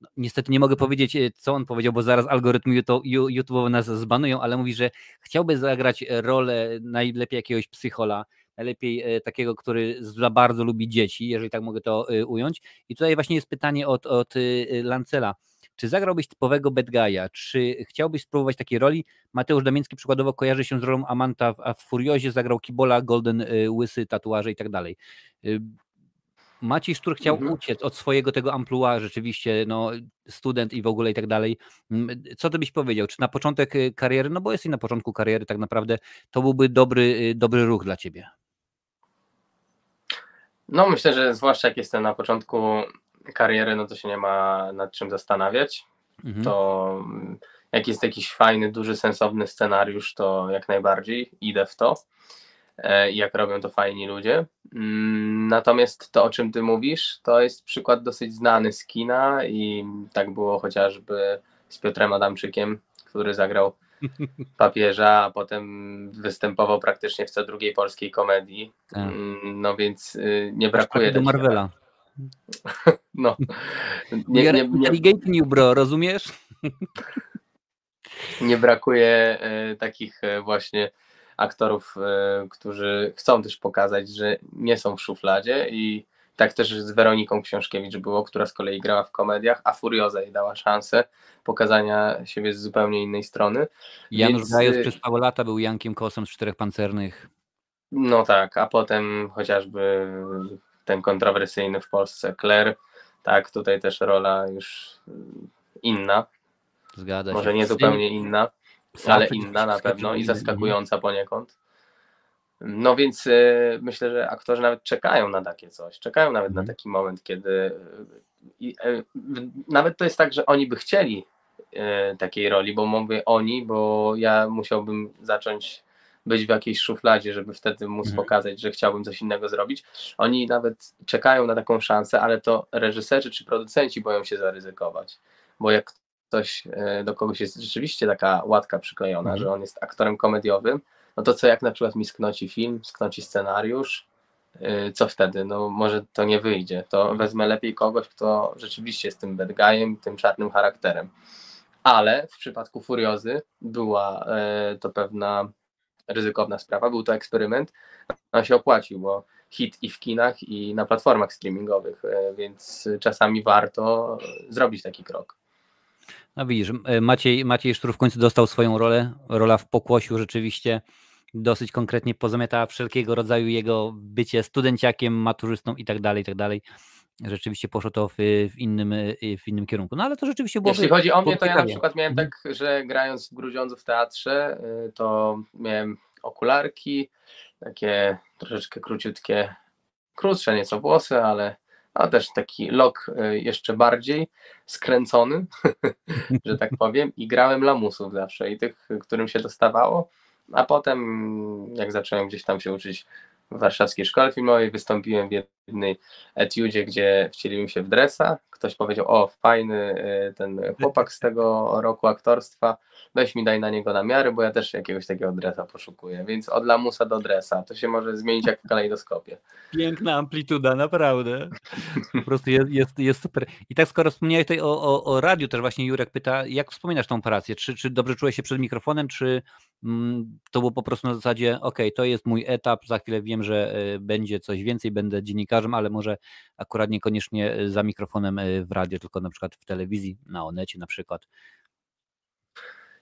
no, niestety nie mogę powiedzieć, e, co on powiedział, bo zaraz algorytmy YouTube nas zbanują, ale mówi, że chciałby zagrać rolę najlepiej jakiegoś psychola, najlepiej e, takiego, który za bardzo lubi dzieci, jeżeli tak mogę to e, ująć. I tutaj właśnie jest pytanie od, od e, Lancela. Czy zagrałbyś typowego bad guy'a? Czy chciałbyś spróbować takiej roli? Mateusz Damiński przykładowo kojarzy się z rolą Amanta, a w Furiozie zagrał Kibola, Golden, Łysy, tatuaże i tak dalej. Maciej Sztur chciał Mhm. uciec od swojego tego amplua, rzeczywiście, no, student i w ogóle i tak dalej. Co ty byś powiedział? Czy na początek kariery, no bo jesteś na początku kariery tak naprawdę, to byłby dobry, dobry ruch dla ciebie? No myślę, że zwłaszcza jak jestem na początku kariery, no to się nie ma nad czym zastanawiać. Mhm. To jak jest jakiś fajny, duży, sensowny scenariusz, to jak najbardziej idę w to. E, jak robią to fajni ludzie. Mm, Natomiast to, o czym ty mówisz, to jest przykład dosyć znany z kina i tak było chociażby z Piotrem Adamczykiem, który zagrał papieża, a potem występował praktycznie w co drugiej polskiej komedii. Tak. Mm, No więc y, nie brakuje do Marvela. No, Nie, nie, nie, bro, rozumiesz? nie brakuje takich e, właśnie aktorów, e, którzy chcą też pokazać, że nie są w szufladzie i tak też z Weroniką Książkiewicz było, która z kolei grała w komediach, a Furioza jej dała szansę pokazania siebie z zupełnie innej strony. Janusz Więc, Gajos y, przez paru lata był Jankiem Kosem z Czterech Pancernych. No tak, a potem chociażby ten kontrowersyjny w Polsce Claire, tak, tutaj też rola już y, inna, Zgadza się. może nie zupełnie inna, ale inna na pewno i zaskakująca poniekąd. No więc y, myślę, że aktorzy nawet czekają na takie coś, czekają nawet Mhm. na taki moment, kiedy y, i, w- nawet to jest tak, że oni by chcieli y, takiej roli, bo mówię oni, bo ja musiałbym zacząć być w jakiejś szufladzie, żeby wtedy móc Mhm. pokazać, że chciałbym coś innego zrobić. Oni nawet czekają na taką szansę, ale to reżyserzy czy producenci boją się zaryzykować, bo jak ktoś e, do kogoś jest rzeczywiście taka łatka przyklejona, Mhm. że on jest aktorem komediowym, no to co jak na przykład mi sknoci film, sknoci scenariusz, e, co wtedy? No może to nie wyjdzie. To wezmę lepiej kogoś, kto rzeczywiście jest tym bad guyem, tym czarnym charakterem. Ale w przypadku Furiozy była e, to pewna ryzykowna sprawa, był to eksperyment, on się opłacił, bo hit i w kinach, i na platformach streamingowych, e, więc czasami warto zrobić taki krok. No widzisz, e, Maciej, Maciej Sztur w końcu dostał swoją rolę. Rola w pokłosiu rzeczywiście dosyć konkretnie pozamiatała wszelkiego rodzaju jego bycie studenciakiem, maturzystą i tak dalej, i tak dalej. Rzeczywiście poszło to w, w, innym, e, w innym kierunku. No ale to rzeczywiście było. Jeśli chodzi o mnie, to ja na przykład miałem Mhm. tak, że grając w Grudziądzu w teatrze, y, to miałem okularki, takie troszeczkę króciutkie, krótsze nieco włosy, ale a też taki lok y, jeszcze bardziej skręcony, że tak powiem, i grałem lamusów zawsze i tych, którym się dostawało, a potem jak zacząłem gdzieś tam się uczyć w warszawskiej szkole filmowej, wystąpiłem w jednej etiudzie, gdzie wcieliłem się w dresa, ktoś powiedział, o fajny y, ten chłopak z tego roku aktorstwa, weź mi daj na niego namiary, bo ja też jakiegoś takiego dresa poszukuję, więc od lamusa do dresa, to się może zmienić jak w kalejdoskopie. Piękna amplituda, naprawdę. Po prostu jest, jest, jest super. I tak skoro wspomniałeś tutaj o, o, o radiu, też właśnie Jurek pyta, jak wspominasz tą operację? Czy, czy dobrze czułeś się przed mikrofonem, czy mm, to było po prostu na zasadzie, ok, to jest mój etap, za chwilę wiem, że y, będzie coś więcej, będę dziennikarzem, ale może akurat niekoniecznie y, za mikrofonem y, w radio, tylko na przykład w telewizji, na Onecie na przykład.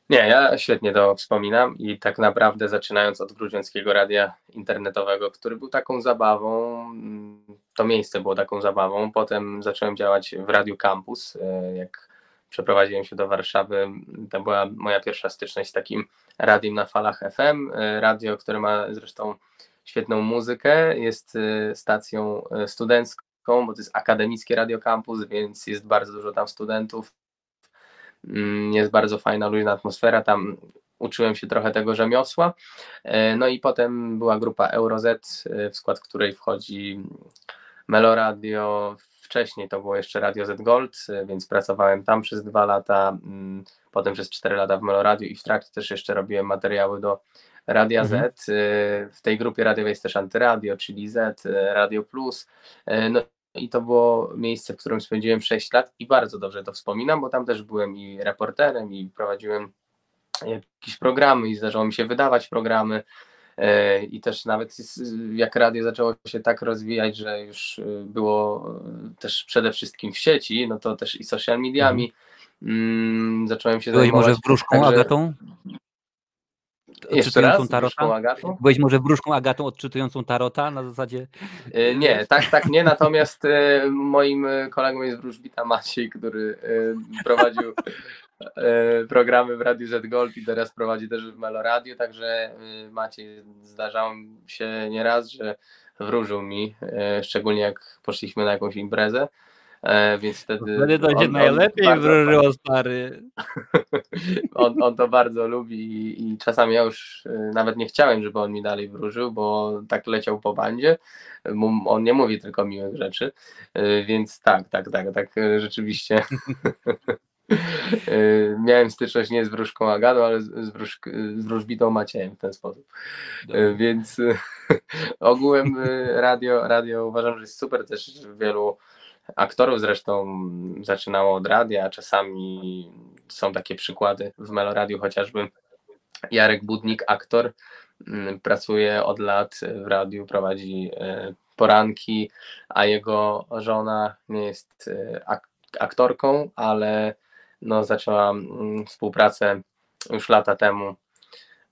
Nie, ja świetnie to wspominam i tak naprawdę zaczynając od Grudziąckiego Radia Internetowego, który był taką zabawą, mm, to miejsce było taką zabawą, potem zacząłem działać w Radiu Campus, e, jak przeprowadziłem się do Warszawy, to była moja pierwsza styczność z takim radiem na falach FM, e, radio, które ma zresztą świetną muzykę, jest e, stacją e, studencką, bo to jest akademickie Radio Campus, więc jest bardzo dużo tam studentów, Mm, jest bardzo fajna, luźna atmosfera, tam uczyłem się trochę tego rzemiosła. E, No i potem była grupa Euroz, e, w skład której wchodzi Meloradio, wcześniej to było jeszcze Radio Z Gold, e, więc pracowałem tam przez dwa lata, mm, potem przez cztery lata w Meloradiu i w trakcie też jeszcze robiłem materiały do Radia Mhm. Z. E, W tej grupie radiowej jest też Antyradio, czyli Z, e, Radio Plus. E, No i to było miejsce, w którym spędziłem 6 lat i bardzo dobrze to wspominam, bo tam też byłem i reporterem, i prowadziłem jakieś programy, i zdarzało mi się wydawać programy. I też nawet jak radio zaczęło się tak rozwijać, że już było też przede wszystkim w sieci, no to też i social mediami mm, zacząłem się Byłeś zajmować. może wróżką Także- Agatą? Raz, odczytującą tarota? Byłeś może wróżką Agatą odczytującą tarota na zasadzie... E, Nie, tak, tak nie, natomiast e, moim kolegą jest wróżbita Maciej, który e, prowadził programy w Radiu Z Gold i teraz prowadzi też w Meloradiu, także Maciej zdarzało się nieraz, że wróżył mi, szczególnie jak poszliśmy na jakąś imprezę, e, więc wtedy Wtedy to się on- on najlepiej bardzo- wróżyło, stary. on, on to bardzo lubi i, i czasami ja już y, nawet nie chciałem, żeby on mi dalej wróżył, bo tak leciał po bandzie. On nie mówi tylko miłych rzeczy, y, więc tak, tak, tak, tak rzeczywiście. Miałem styczność nie z wróżką Agatą, ale z, wróżk, z wróżbitą Maciejem w ten sposób. Więc ogółem radio, radio uważam, że jest super. Też wielu aktorów zresztą zaczynało od radia, czasami są takie przykłady w Meloradiu chociażby. Jarek Budnik, aktor, mm, pracuje od lat w radiu, prowadzi e, poranki, a jego żona nie jest e, ak- aktorką, ale no, zaczęła mm, współpracę już lata temu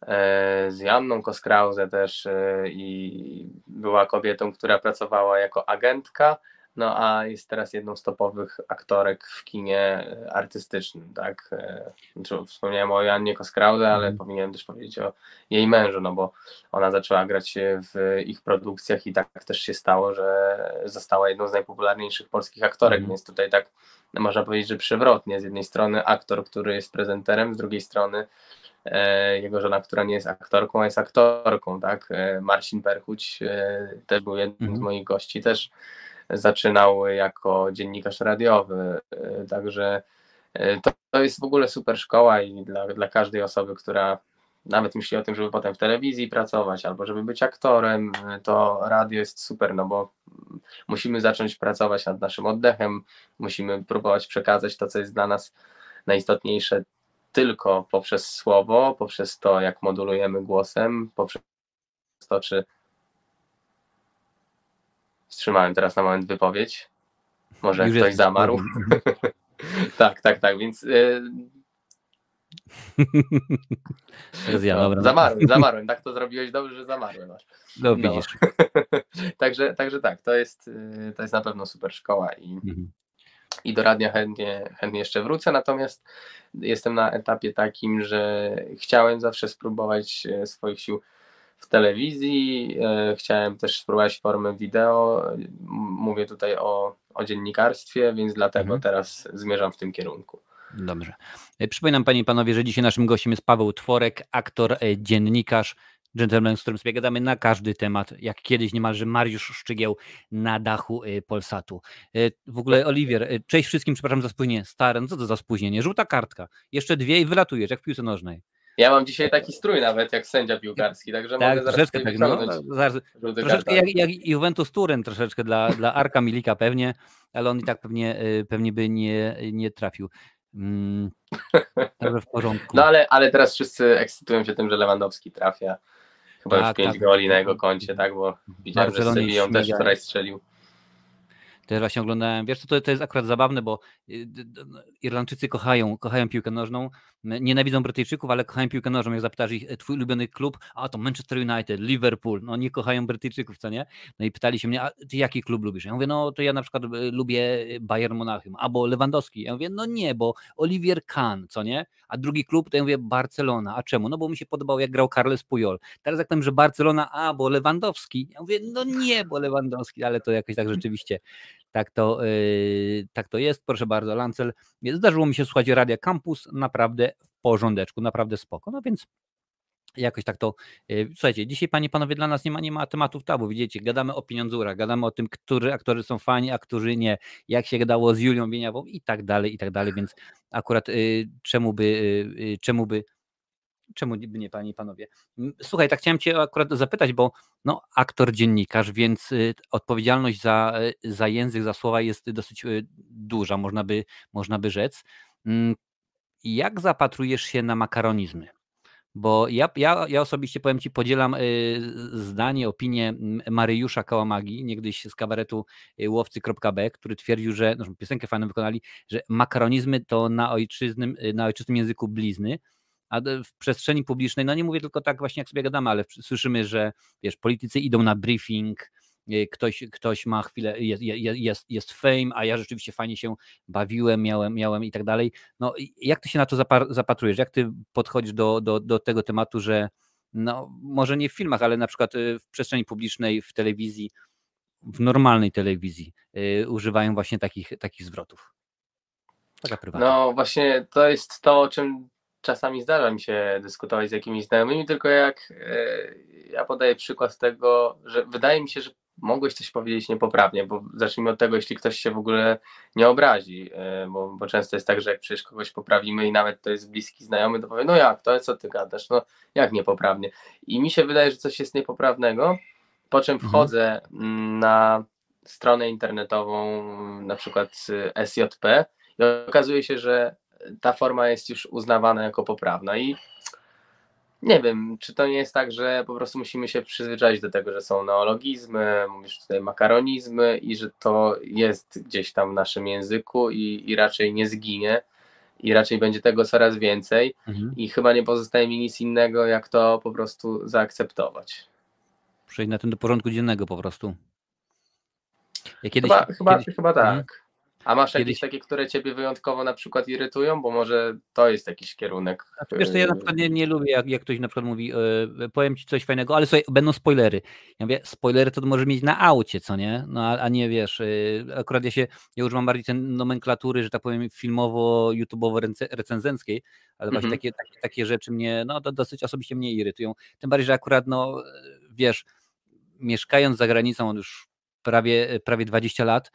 e, z Janną Koskrause też i była kobietą, która pracowała jako agentka, no a jest teraz jedną z topowych aktorek w kinie e, artystycznym, tak. E, znaczy, Wspomniałem o Jannie Koskrause, ale Mhm. powinienem też powiedzieć o jej mężu, no bo ona zaczęła grać w ich produkcjach i tak też się stało, że została jedną z najpopularniejszych polskich aktorek, Mhm. więc tutaj tak można powiedzieć, że przewrotnie. Z jednej strony aktor, który jest prezenterem, z drugiej strony e, jego żona, która nie jest aktorką, a jest aktorką, tak? Marcin Perchuć też był jednym Mhm. z moich gości, też zaczynał jako dziennikarz radiowy, e, także e, to, to jest w ogóle super szkoła i dla, dla każdej osoby, która nawet myśli o tym, żeby potem w telewizji pracować albo żeby być aktorem, e, to radio jest super, no bo musimy zacząć pracować nad naszym oddechem, musimy próbować przekazać to, co jest dla nas najistotniejsze tylko poprzez słowo, poprzez to, jak modulujemy głosem, poprzez to, czy wstrzymałem teraz na moment wypowiedź. Może Już ktoś zamarł. tak, tak, tak, więc yy, ja, no, dobra. zamarłem, zamarłem, tak to zrobiłeś dobrze, że zamarłem aż. No widzisz. także, także tak, to jest, yy, to jest na pewno super szkoła i, Mhm. i do radia chętnie, chętnie jeszcze wrócę, natomiast jestem na etapie takim, że chciałem zawsze spróbować e, swoich sił w telewizji, e, chciałem też spróbować formę wideo, mówię tutaj o, o dziennikarstwie, więc dlatego Mhm. teraz zmierzam w tym kierunku. Dobrze. E, Przypominam Panie i Panowie, że dzisiaj naszym gościem jest Paweł Tworek, aktor, e, dziennikarz, gentleman, z którym sobie gadamy na każdy temat, jak kiedyś niemalże Mariusz Szczygieł na dachu Polsatu. W ogóle Oliwier, cześć wszystkim, przepraszam za spóźnienie. Stare, no co to za spóźnienie? Żółta kartka. Jeszcze dwie i wylatujesz, jak w piłce nożnej. Ja mam dzisiaj taki strój nawet jak sędzia piłkarski, także Tak, mogę troszeczkę tak, no, no, zaraz, troszeczkę jak, jak Juventus Turen troszeczkę dla, dla Arka Milika pewnie, ale on i tak pewnie, e, pewnie by nie, nie trafił. Mm, w porządku. No ale, ale teraz wszyscy ekscytują się tym, że Lewandowski trafia chyba Tak, już 5 tak. goli na jego koncie, tak, bo widziałem, że z Sevillą też wczoraj strzelił. Też właśnie oglądałem. Wiesz, to, to jest akurat zabawne, bo y, no, Irlandczycy kochają, kochają piłkę nożną, nienawidzą Brytyjczyków, ale kochają piłkę nożną. Jak zapytasz ich, e, twój ulubiony klub, a to Manchester United, Liverpool, no nie kochają Brytyjczyków, co nie? No i pytali się mnie, a ty jaki klub lubisz? Ja mówię, no to ja na przykład y, lubię Bayern Monachium, albo Lewandowski. Ja mówię, no nie, bo Olivier Kahn, co nie? A drugi klub, to ja mówię Barcelona. A czemu? No bo mi się podobał, jak grał Carles Puyol. Teraz jak powiem, że Barcelona, a bo Lewandowski. Ja mówię, no nie, bo Lewandowski, ale to jakoś tak rzeczywiście tak to, yy, tak to jest. Proszę bardzo, Lancel. Zdarzyło mi się słuchać Radia Campus, naprawdę w porządeczku, naprawdę spoko. No więc jakoś tak to. Yy, słuchajcie, dzisiaj panie panowie dla nas nie ma, nie ma tematów tabu. Widzicie, gadamy o pieniądzurach, gadamy o tym, którzy aktorzy są fani, a którzy nie, jak się gadało z Julią Wieniawą i tak dalej, i tak dalej. Więc akurat yy, czemu by, yy, czemu by Czemu by nie, panie i panowie? Słuchaj, tak chciałem cię akurat zapytać, bo no, aktor, dziennikarz, więc y, odpowiedzialność za, y, za język, za słowa jest dosyć y, duża, można by, można by rzec. Mm, Jak zapatrujesz się na makaronizmy? Bo ja, ja, ja osobiście powiem Ci, podzielam zdanie, opinię Mariusza Kałamagi, niegdyś z kabaretu łowcy.b, który twierdził, że no, piosenkę fajną wykonali, że makaronizmy to na ojczyznym, na ojczystym języku blizny, a w przestrzeni publicznej, no nie mówię tylko tak właśnie jak sobie gadamy, ale słyszymy, że wiesz, politycy idą na briefing, y, ktoś, ktoś ma chwilę, jest, jest, jest fame, a ja rzeczywiście fajnie się bawiłem, miałem, miałem i tak dalej. No jak ty się na to zapatrujesz? Jak ty podchodzisz do, do, do tego tematu, że no może nie w filmach, ale na przykład y, w przestrzeni publicznej, w telewizji, w normalnej telewizji yy, używają właśnie takich, takich zwrotów. No właśnie to jest to, o czym czasami zdarza mi się dyskutować z jakimiś znajomymi, tylko jak yy, ja podaję przykład tego, że wydaje mi się, że mogłeś coś powiedzieć niepoprawnie, bo zacznijmy od tego, jeśli ktoś się w ogóle nie obrazi, yy, bo, bo często jest tak, że jak przecież kogoś poprawimy i nawet to jest bliski znajomy, to powie, no jak, to co ty gadasz, no jak niepoprawnie. I mi się wydaje, że coś jest niepoprawnego, po czym mhm. wchodzę mhm. na stronę internetową, na przykład SJP i okazuje się, że ta forma jest już uznawana jako poprawna i nie wiem, czy to nie jest tak, że po prostu musimy się przyzwyczaić do tego, że są neologizmy, mówisz tutaj makaronizmy i że to jest gdzieś tam w naszym języku i, i raczej nie zginie i raczej będzie tego coraz więcej mhm. i chyba nie pozostaje mi nic innego, jak to po prostu zaakceptować przejść na tym do porządku dziennego po prostu. Ja kiedyś, chyba, chyba, kiedyś... chyba tak. Hmm? A masz Kiedyś... jakieś takie, które ciebie wyjątkowo na przykład irytują, bo może to jest jakiś kierunek. Znaczy, wiesz co, ja na przykład nie, nie lubię, jak, jak ktoś na przykład mówi, yy, powiem ci coś fajnego, ale słuchaj, będą spoilery. Ja mówię, spoilery to może mieć na aucie, co nie? No a, a nie wiesz, yy, akurat ja się, ja używam bardziej tej nomenklatury, że tak powiem filmowo-youtubowo-recenzenckiej, ale właśnie mhm. takie, takie, takie rzeczy mnie, no to dosyć osobiście mnie irytują. Tym bardziej, że akurat, no wiesz, mieszkając za granicą od już prawie, prawie 20 lat,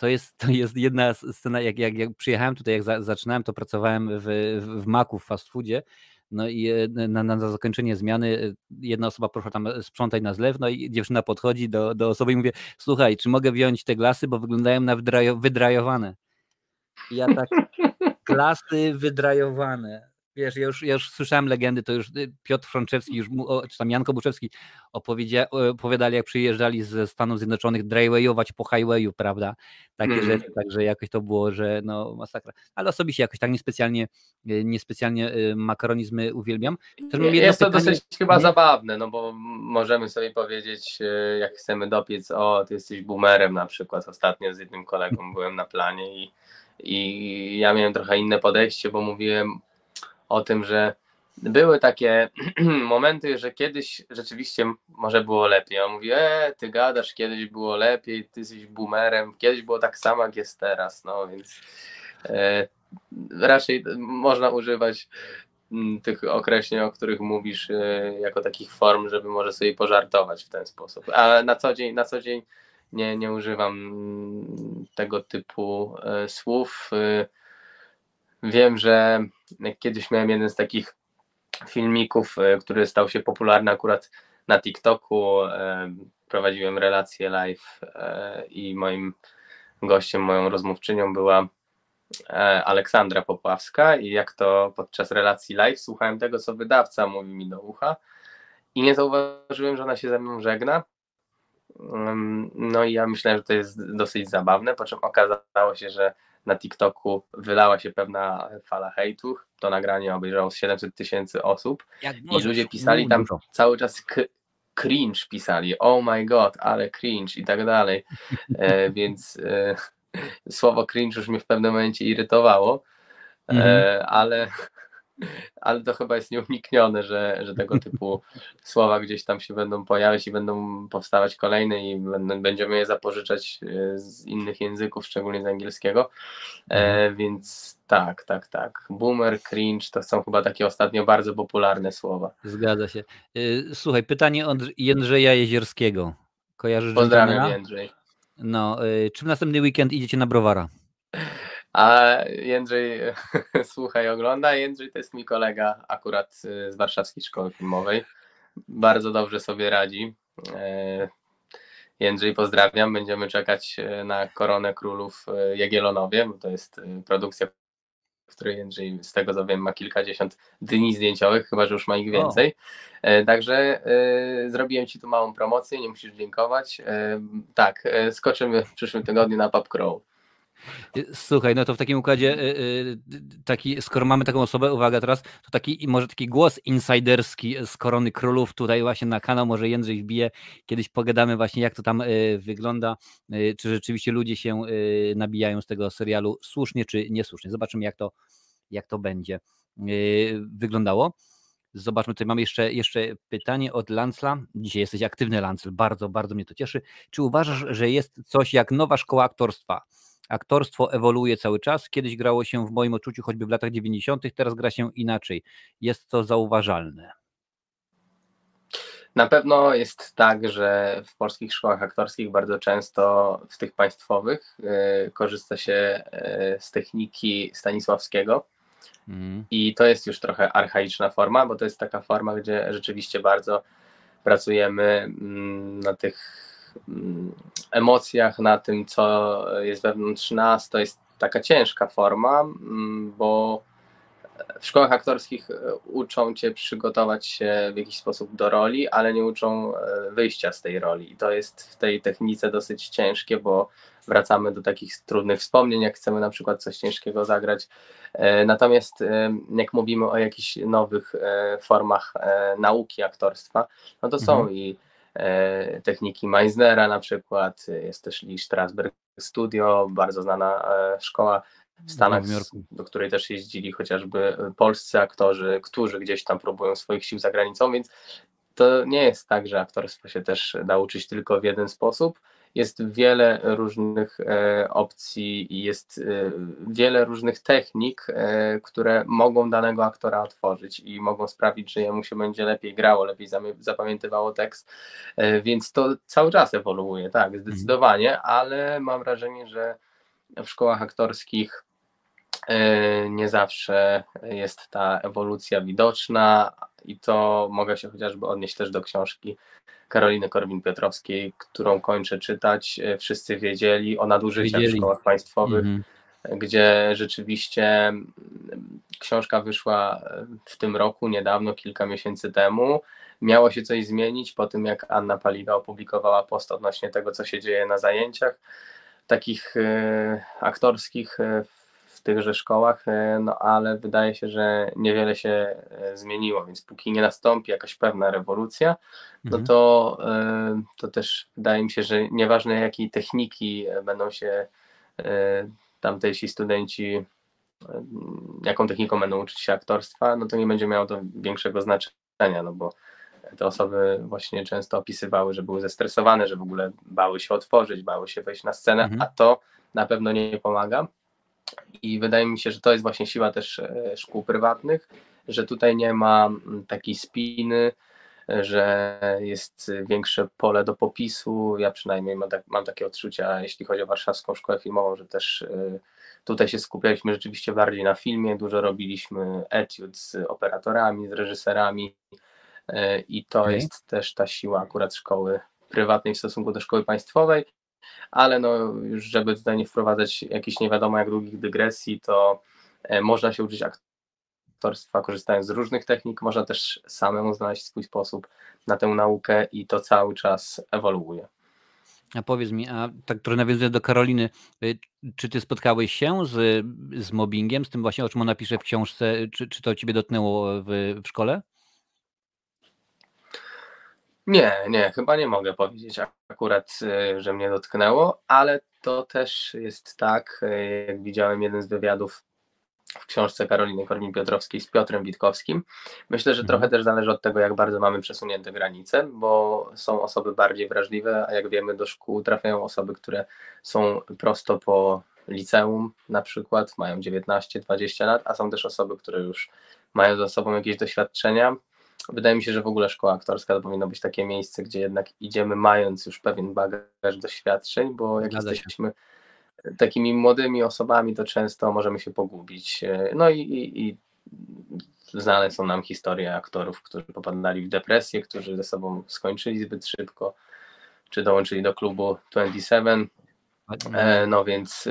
to jest, to jest jedna scena, jak, jak, jak przyjechałem tutaj, jak za, zaczynałem, to pracowałem w, w, w Macu, w fast foodzie, no i e, na, na, zakończenie zmiany e, jedna osoba proszę tam sprzątać na zlew, no i dziewczyna podchodzi do, do osoby i mówi, słuchaj, czy mogę wziąć te glasy, bo wyglądają na wydrajo, wydrajowane. I ja tak, glasy wydrajowane wiesz, ja już, ja już słyszałem legendy, to już y, Piotr Frączewski, już, czy tam Janko Buczewski opowiadali, jak przyjeżdżali ze Stanów Zjednoczonych drywayować po highwayu, prawda, takie mm. rzeczy, także jakoś to było, że no masakra, ale osobiście jakoś tak niespecjalnie, y, niespecjalnie y, makaronizmy uwielbiam. jest to pytanie... dosyć chyba nie? zabawne, no bo możemy sobie powiedzieć, jak chcemy dopiec, o, ty jesteś boomerem na przykład, ostatnio z jednym kolegą byłem na planie i i ja miałem trochę inne podejście, bo mówiłem o tym, że były takie momenty, że kiedyś rzeczywiście może było lepiej. On mówi, e, ty gadasz, kiedyś było lepiej, ty jesteś boomerem, kiedyś było tak samo, jak jest teraz, no więc e, raczej można używać mm, tych określeń, o których mówisz, e, jako takich form, żeby może sobie pożartować w ten sposób. Ale na co dzień, na co dzień nie, nie używam mm, tego typu e, słów. E, Wiem, że kiedyś miałem jeden z takich filmików, e, który stał się popularny akurat na TikToku. E, prowadziłem relację live e, i moim gościem, moją rozmówczynią była Aleksandra Popławska i jak to podczas relacji live słuchałem tego, co wydawca mówi mi do ucha i nie zauważyłem, że ona się ze mną żegna. No i ja myślałem, że to jest dosyć zabawne, po czym okazało się, że na TikToku wylała się pewna fala hejtu. To nagranie obejrzało 700 tysięcy osób Jak i ludzie pisali tam cały czas cringe pisali, oh my god, ale cringe i tak dalej. E, więc e, słowo cringe już mnie w pewnym momencie irytowało, e, mhm. ale ale to chyba jest nieuniknione, że, że tego typu słowa gdzieś tam się będą pojawiać i będą powstawać kolejne i będą, będziemy je zapożyczać e, z innych języków, szczególnie z angielskiego. E, mhm. więc tak, tak, tak. Boomer, cringe to są chyba takie ostatnio bardzo popularne słowa. Zgadza się. E, słuchaj, pytanie od Jędrzeja Jezierskiego. Kojarzysz Pozdrawiam Jędrzej. No, e, czy w następny weekend idziecie na browara? A Jędrzej słucha i ogląda. Jędrzej to jest mój kolega akurat z Warszawskiej Szkoły Filmowej. Bardzo dobrze sobie radzi. E, Jędrzej, pozdrawiam. Będziemy czekać e, na Koronę Królów e, Jagiellonowie, bo to jest produkcja, w której Jędrzej, z tego co wiem, ma kilkadziesiąt dni zdjęciowych, chyba że już ma ich więcej. O. Także zrobiłem Ci tu małą promocję, nie musisz dziękować. Tak, skoczymy w przyszłym tygodniu na Pub Crow. Słuchaj, no to w takim układzie, y, y, taki, skoro mamy taką osobę, uwaga teraz, to taki może taki głos insiderski z korony królów tutaj właśnie na kanał, może Jędrzej wbije, kiedyś pogadamy właśnie jak to tam y, wygląda, czy rzeczywiście ludzie się nabijają z tego serialu słusznie czy niesłusznie. Zobaczymy jak to, jak to będzie wyglądało. Zobaczmy, tutaj mam jeszcze, jeszcze pytanie od Lancla. Dzisiaj jesteś aktywny, Lancel, bardzo, bardzo mnie to cieszy. Czy uważasz, że jest coś jak nowa szkoła aktorstwa? Aktorstwo ewoluuje cały czas. Kiedyś grało się w moim odczuciu choćby w latach 90., teraz gra się inaczej. Jest to zauważalne. Na pewno jest tak, że w polskich szkołach aktorskich bardzo często w tych państwowych yy, korzysta się yy, z techniki Stanisławskiego Mhm. I to jest już trochę archaiczna forma, bo to jest taka forma, gdzie rzeczywiście bardzo pracujemy mm, na tych mm, emocjach, na tym, co jest wewnątrz nas. To jest taka ciężka forma, mm, bo w szkołach aktorskich e, uczą cię przygotować się w jakiś sposób do roli, ale nie uczą e, wyjścia z tej roli. I to jest w tej technice dosyć ciężkie, bo wracamy do takich trudnych wspomnień, jak chcemy na przykład coś ciężkiego zagrać. E, natomiast jak mówimy o jakichś nowych formach nauki aktorstwa, no to są mhm. i techniki Meisnera na przykład, jest też Lee Strasberg Studio, bardzo znana szkoła w Stanach, do której też jeździli chociażby polscy aktorzy, którzy gdzieś tam próbują swoich sił za granicą, więc to nie jest tak, że aktorstwo się też da uczyć tylko w jeden sposób. Jest wiele różnych e, opcji i jest e, wiele różnych technik, e, które mogą danego aktora otworzyć i mogą sprawić, że jemu się będzie lepiej grało, lepiej zapamiętywało tekst. Więc to cały czas ewoluuje, tak, mhm. zdecydowanie, ale mam wrażenie, że w szkołach aktorskich nie zawsze jest ta ewolucja widoczna i to mogę się chociażby odnieść też do książki Karoliny Korwin-Piotrowskiej, którą kończę czytać. E, wszyscy wiedzieli o nadużyciach wiedzieli. w szkołach państwowych, mm -hmm. gdzie rzeczywiście mm, książka wyszła w tym roku, niedawno, kilka miesięcy temu. Miało się coś zmienić po tym, jak Anna Paliga opublikowała post odnośnie tego, co się dzieje na zajęciach takich e, aktorskich w tychże szkołach, e, no ale wydaje się, że niewiele się e, zmieniło, więc póki nie nastąpi jakaś pewna rewolucja, no mhm. to, e, to też wydaje mi się, że nieważne jakiej techniki będą się tamtejsi studenci, jaką techniką będą uczyć się aktorstwa, no to nie będzie miało to większego znaczenia, no bo te osoby właśnie często opisywały, że były zestresowane, że w ogóle bały się otworzyć, bały się wejść na scenę, mhm. a to na pewno nie pomaga. I wydaje mi się, że to jest właśnie siła też e, szkół prywatnych, że tutaj nie ma takiej spiny, że jest większe pole do popisu. Ja przynajmniej mam, tak, mam takie odczucia, jeśli chodzi o warszawską szkołę filmową, że też e, tutaj się skupialiśmy rzeczywiście bardziej na filmie, dużo robiliśmy etiud z operatorami, z reżyserami e, i to okay. jest też ta siła akurat szkoły prywatnej w stosunku do szkoły państwowej ale no już żeby tutaj nie wprowadzać jakichś nie wiadomo jak długich dygresji, to e, można się uczyć aktorstwa korzystając z różnych technik, można też samemu znaleźć swój sposób na tę naukę i to cały czas ewoluuje. A powiedz mi, a tak trochę nawiązuję do Karoliny, y, czy ty spotkałeś się z, z mobbingiem, z tym właśnie o czym ona pisze w książce, czy, czy to ciebie dotknęło w, w szkole? Nie, nie, chyba nie mogę powiedzieć akurat, y, że mnie dotknęło, ale to też jest tak, y, jak widziałem jeden z wywiadów w książce Karoliny Korwin-Piotrowskiej z Piotrem Witkowskim. Myślę, że mhm. trochę też zależy od tego, jak bardzo mamy przesunięte granice, bo są osoby bardziej wrażliwe, a jak wiemy, do szkół trafiają osoby, które są prosto po liceum na przykład, mają 19-20 lat, a są też osoby, które już mają za sobą jakieś doświadczenia, Wydaje mi się, że w ogóle szkoła aktorska to powinno być takie miejsce, gdzie jednak idziemy mając już pewien bagaż doświadczeń, bo jak Zgadza jesteśmy się. takimi młodymi osobami, to często możemy się pogubić. No i, i, i znane są nam historie aktorów, którzy popadali w depresję, którzy ze sobą skończyli zbyt szybko, czy dołączyli do klubu 27. E, no więc y,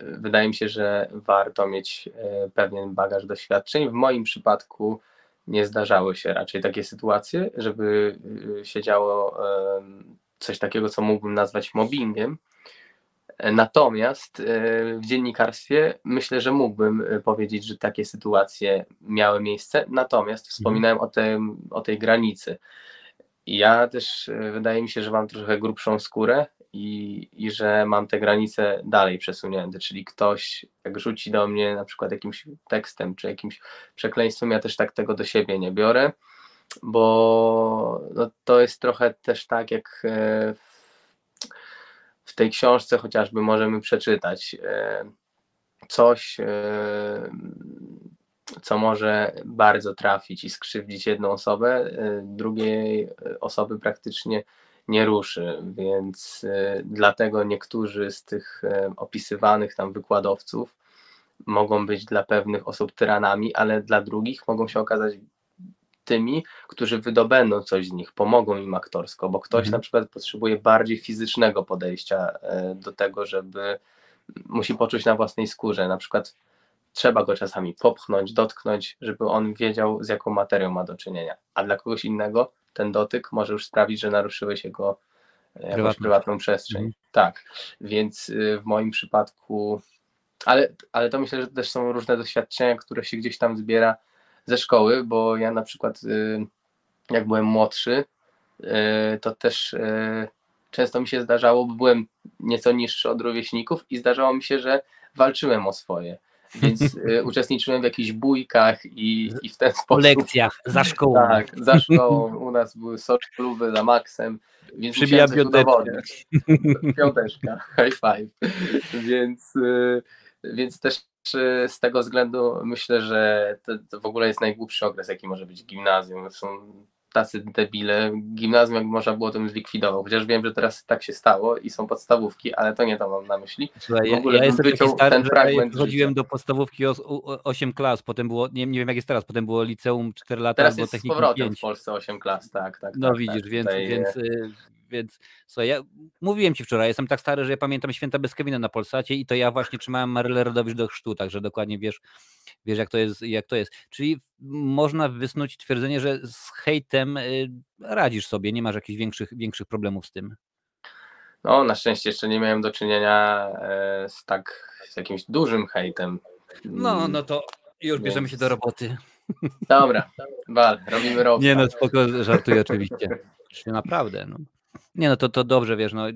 wydaje mi się, że warto mieć pewien bagaż doświadczeń. W moim przypadku nie zdarzały się raczej takie sytuacje, żeby y, się działo coś takiego, co mógłbym nazwać mobbingiem. Natomiast w dziennikarstwie myślę, że mógłbym powiedzieć, że takie sytuacje miały miejsce. Natomiast Mhm. wspominałem o, tym, o tej granicy. Ja też wydaje mi się, że mam trochę grubszą skórę i, i że mam te granice dalej przesunięte, czyli ktoś jak rzuci do mnie na przykład jakimś tekstem czy jakimś przekleństwem, ja też tak tego do siebie nie biorę, bo no, to jest trochę też tak jak e, w tej książce chociażby możemy przeczytać e, coś, e, co może bardzo trafić i skrzywdzić jedną osobę, drugiej osoby praktycznie nie ruszy, więc dlatego niektórzy z tych opisywanych tam wykładowców mogą być dla pewnych osób tyranami, ale dla drugich mogą się okazać tymi, którzy wydobędą coś z nich, pomogą im aktorsko, bo ktoś mhm. na przykład potrzebuje bardziej fizycznego podejścia do tego, żeby musi poczuć na własnej skórze, na przykład trzeba go czasami popchnąć, dotknąć, żeby on wiedział, z jaką materią ma do czynienia. A dla kogoś innego ten dotyk może już sprawić, że naruszyłeś jego jakąś Prywatną. prywatną przestrzeń. Mhm. Tak, więc y, w moim przypadku, ale, ale to myślę, że też są różne doświadczenia, które się gdzieś tam zbiera ze szkoły, bo ja na przykład y, jak byłem młodszy, y, to też często mi się zdarzało, bo byłem nieco niższy od rówieśników i zdarzało mi się, że walczyłem o swoje więc y, uczestniczyłem w jakichś bójkach i, i w ten sposób. Po lekcjach, za szkołą. Tak, za szkołą. U nas były soczluby za maksem, więc Przybija piąteczkę. Piąteczka, high five. Więc, y, więc też y, z tego względu myślę, że to, to w ogóle jest najgłupszy okres, jaki może być gimnazjum. Są tacy debile. Gimnazjum jak można było tym zlikwidował. Chociaż wiem, że teraz tak się stało i są podstawówki, ale to nie to mam na myśli. Słuchaj, ja, ja jestem taki stary, ten fragment chodziłem do podstawówki 8 klas, potem było, nie, nie wiem jak jest teraz, potem było liceum 4 lata teraz albo jest z powrotem 5. w Polsce 8 klas, tak. tak no tak, widzisz, tak, więc, tutaj... więc, y, więc słuchaj, ja mówiłem ci wczoraj, jestem tak stary, że ja pamiętam święta bez Kevina na Polsacie i to ja właśnie trzymałem Marylę Rodowicz do chrztu, także dokładnie wiesz, wiesz jak to jest, jak to jest. Czyli można wysnuć twierdzenie, że z hejtem y, radzisz sobie, nie masz jakichś większych, większych problemów z tym. No, na szczęście jeszcze nie miałem do czynienia e, z tak z jakimś dużym hejtem. No, no to już Więc... bierzemy się do roboty. Dobra, wal, robimy robotę. Nie no, spoko, żartuję oczywiście. Naprawdę, no. Nie no, to, to dobrze, wiesz, no.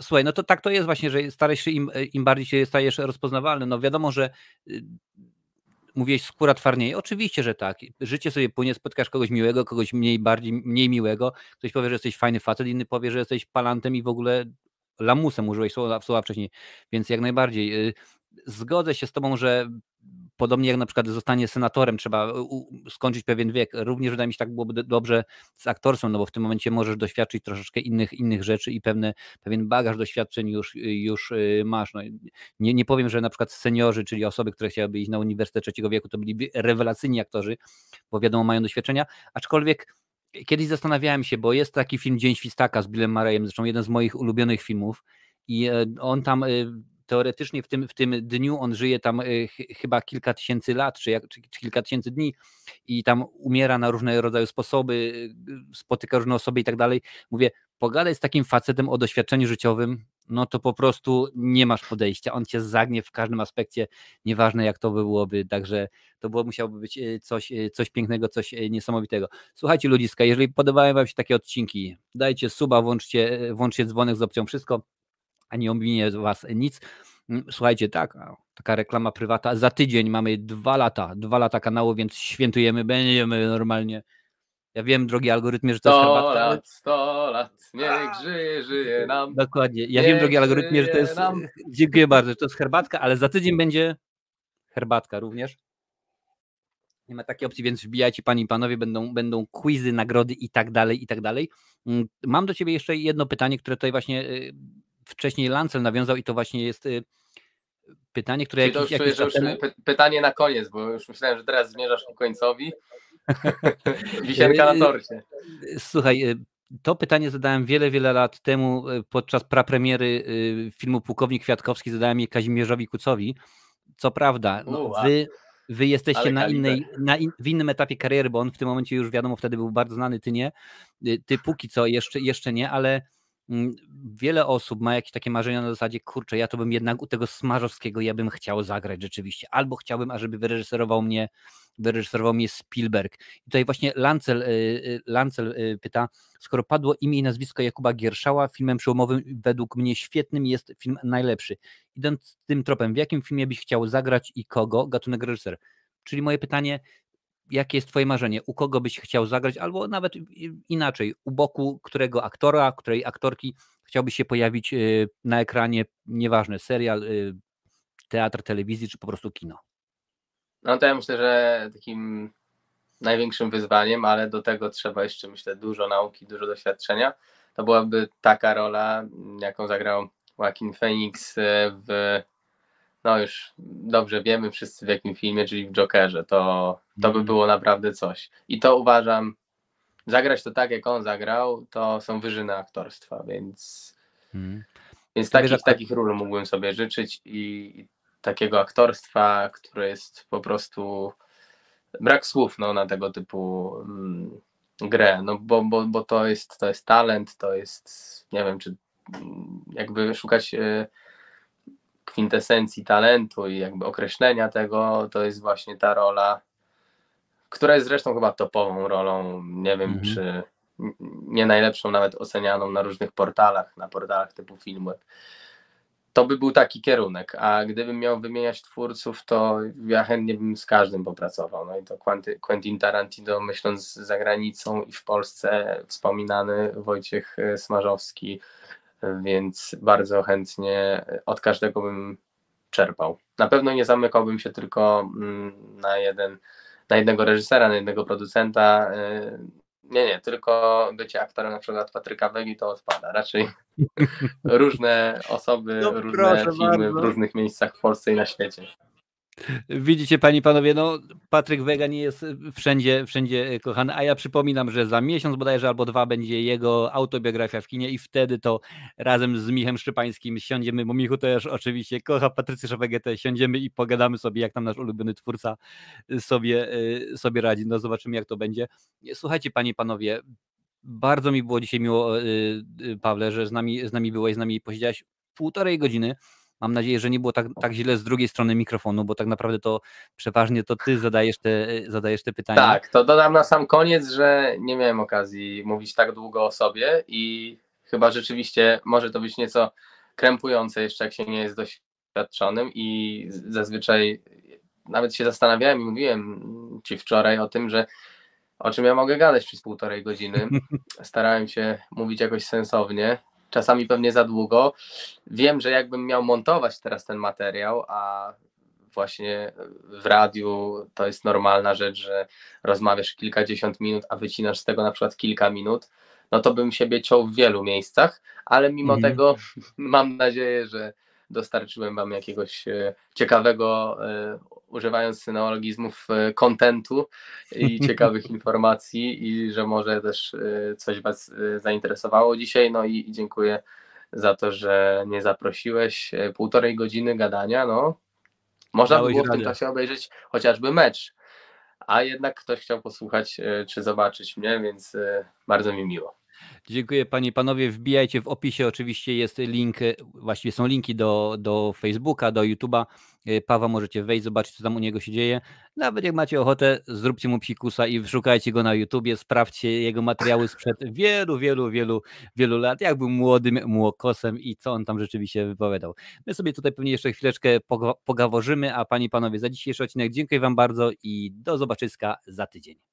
Słuchaj, no to tak to jest właśnie, że starasz się, im, im bardziej się stajesz rozpoznawalny, no wiadomo, że y, mówiłeś skóra twardnieje. Oczywiście, że tak. Życie sobie płynie, spotkasz kogoś miłego, kogoś mniej bardziej mniej miłego. Ktoś powie, że jesteś fajny facet, inny powie, że jesteś palantem i w ogóle lamusem użyłeś słowa, słowa wcześniej. Więc jak najbardziej. Y, zgodzę się z tobą, że podobnie jak na przykład zostanie senatorem, trzeba skończyć pewien wiek. Również wydaje mi się, tak byłoby dobrze z aktorstwem, no bo w tym momencie możesz doświadczyć troszeczkę innych, innych rzeczy i pewne, pewien bagaż doświadczeń już, już y, masz. No, nie, nie powiem, że na przykład seniorzy, czyli osoby, które chciałyby iść na uniwersytet trzeciego wieku, to byliby rewelacyjni aktorzy, bo wiadomo, mają doświadczenia, aczkolwiek kiedyś zastanawiałem się, bo jest taki film Dzień Świstaka z Billem Murrayem, zresztą jeden z moich ulubionych filmów i e, on tam y, teoretycznie w tym, w tym dniu on żyje tam y, chyba kilka tysięcy lat, czy, jak, czy, kilka tysięcy dni i tam umiera na różne rodzaje sposoby, y, spotyka różne osoby i tak dalej. Mówię, pogadaj z takim facetem o doświadczeniu życiowym, no to po prostu nie masz podejścia. On cię zagnie w każdym aspekcie, nieważne jak to by byłoby. Także to było, musiałoby być y, coś, coś pięknego, coś niesamowitego. Słuchajcie, ludziska, jeżeli podobają Wam się takie odcinki, dajcie suba, włączcie, włączcie dzwonek z opcją wszystko a nie ominie was nic. Mm, słuchajcie, tak, taka reklama prywata. Za tydzień mamy dwa lata, dwa lata kanału, więc świętujemy, będziemy normalnie. Ja wiem, drogi algorytmie, że to jest herbatka. lat, 100 lat, niech żyje, żyje nam. Dokładnie. Ja wiem, drogi algorytmie, że to jest. Nam. Dziękuję bardzo, że to jest herbatka, ale za tydzień będzie herbatka również. Nie ma takiej opcji, więc wbijajcie, panie i panowie, będą, będą quizy, nagrody i tak dalej, i tak dalej. Mm, mam do ciebie jeszcze jedno pytanie, które tutaj właśnie y, wcześniej Lancel nawiązał i to właśnie jest y, pytanie, które Czyli jakiś, to już, jakiś pytanie na koniec, bo już myślałem, że teraz zmierzasz ku końcowi. Wisienka na torcie. Słuchaj, y, to pytanie zadałem wiele, wiele lat temu y, podczas prapremiery filmu Pułkownik Kwiatkowski, zadałem je Kazimierzowi Kucowi. Co prawda, no, wy, wy jesteście na innej, na in, w innym etapie kariery, bo on w tym momencie już wiadomo, wtedy był bardzo znany, ty nie. Ty póki co jeszcze, jeszcze nie, ale wiele osób ma jakieś takie marzenia na zasadzie, kurczę, ja to bym jednak u tego Smarzowskiego, ja bym chciał zagrać rzeczywiście, albo chciałbym, ażeby wyreżyserował mnie, wyreżyserował mnie Spielberg. I tutaj właśnie Lancel, y, y, Lancel y, pyta, skoro padło imię i nazwisko Jakuba Gierszała, filmem przełomowym według mnie świetnym jest film najlepszy. Idąc tym tropem, w jakim filmie byś chciał zagrać i kogo? Gatunek reżyser. Czyli moje pytanie, jakie jest twoje marzenie? U kogo byś chciał zagrać? Albo nawet inaczej, u boku którego aktora, której aktorki chciałbyś się pojawić na ekranie, nieważne, serial, teatr, telewizji, czy po prostu kino? No to ja myślę, że takim największym wyzwaniem, ale do tego trzeba jeszcze, myślę, dużo nauki, dużo doświadczenia. To byłaby taka rola, jaką zagrał Joaquin Phoenix e, w, no już dobrze wiemy wszyscy w jakim filmie, czyli w Jokerze. To, to by mhm. było naprawdę coś. I to uważam, zagrać to tak, jak on zagrał, to są wyżyny aktorstwa, więc, hmm. więc takich, takich ról mógłbym sobie życzyć i takiego aktorstwa, które jest po prostu brak słów no, na tego typu mm, grę, no bo, bo, bo to, jest, to jest talent, to jest, nie wiem, czy mm, jakby szukać e, kwintesencji talentu i jakby określenia tego, to jest właśnie ta rola, która jest zresztą chyba topową rolą, nie wiem, mhm. czy nie najlepszą nawet ocenianą na różnych portalach, na portalach typu Filmweb to by był taki kierunek, a gdybym miał wymieniać twórców, to ja chętnie bym z każdym popracował. No i to Quentin Tarantino, myśląc za granicą i w Polsce, wspominany Wojciech e, Smarzowski, więc bardzo chętnie od każdego bym czerpał. Na pewno nie zamykałbym się tylko mm, na jeden, na jednego reżysera, na jednego producenta. E, nie, nie, tylko bycie aktorem na przykład Patryka Wegi to odpada. Raczej różne osoby, no, różne filmy bardzo. w różnych miejscach w Polsce i na świecie. Widzicie, panie panowie, no Patryk Wega nie jest wszędzie, wszędzie kochany, a ja przypominam, że za miesiąc bodajże albo dwa będzie jego autobiografia w kinie i wtedy to razem z Michem Szczypańskim siądziemy, bo Michu też oczywiście kocha Patrycję Wegetę, siądziemy i pogadamy sobie, jak tam nasz ulubiony twórca sobie, sobie radzi. No zobaczymy, jak to będzie. Słuchajcie, panie panowie, bardzo mi było dzisiaj miło, y, y, Pawle, że z nami, z nami byłeś, z nami posiedziałeś półtorej godziny. Mam nadzieję, że nie było tak, tak źle z drugiej strony mikrofonu, bo tak naprawdę to przeważnie to ty zadajesz te, zadajesz te pytania. Tak, to dodam na sam koniec, że nie miałem okazji mówić tak długo o sobie i chyba rzeczywiście może to być nieco krępujące jeszcze, jak się nie jest doświadczonym i zazwyczaj nawet się zastanawiałem i mówiłem ci wczoraj o tym, że o czym ja mogę gadać przez półtorej godziny. Starałem się mówić jakoś sensownie, czasami pewnie za długo. Wiem, że jakbym miał montować teraz ten materiał, a właśnie w radiu to jest normalna rzecz, że rozmawiasz kilkadziesiąt minut, a wycinasz z tego na przykład kilka minut, no to bym siebie ciął w wielu miejscach, ale mimo mm. tego mam nadzieję, że dostarczyłem Wam jakiegoś e, ciekawego, e, używając syneologizmów, e, kontentu i ciekawych informacji i że może też coś Was zainteresowało dzisiaj. No i dziękuję za to, że nie zaprosiłeś. Półtorej godziny gadania, no. Można by było w tym czasie obejrzeć chociażby mecz, a jednak ktoś chciał posłuchać czy zobaczyć mnie, więc bardzo mi miło. Dziękuję panie i panowie. Wbijajcie w opisie, oczywiście jest link, właściwie są linki do, do Facebooka, do YouTube'a. E, Pawa możecie wejść, zobaczyć, co tam u niego się dzieje. Nawet jak macie ochotę, zróbcie mu psikusa i szukajcie go na YouTubie, sprawdźcie jego materiały sprzed wielu, wielu, wielu, wielu lat, jak był młodym młokosem i co on tam rzeczywiście wypowiadał. My sobie tutaj pewnie jeszcze chwileczkę pogaworzymy, a panie i panowie, za dzisiejszy odcinek dziękuję wam bardzo i do zobaczyska za tydzień.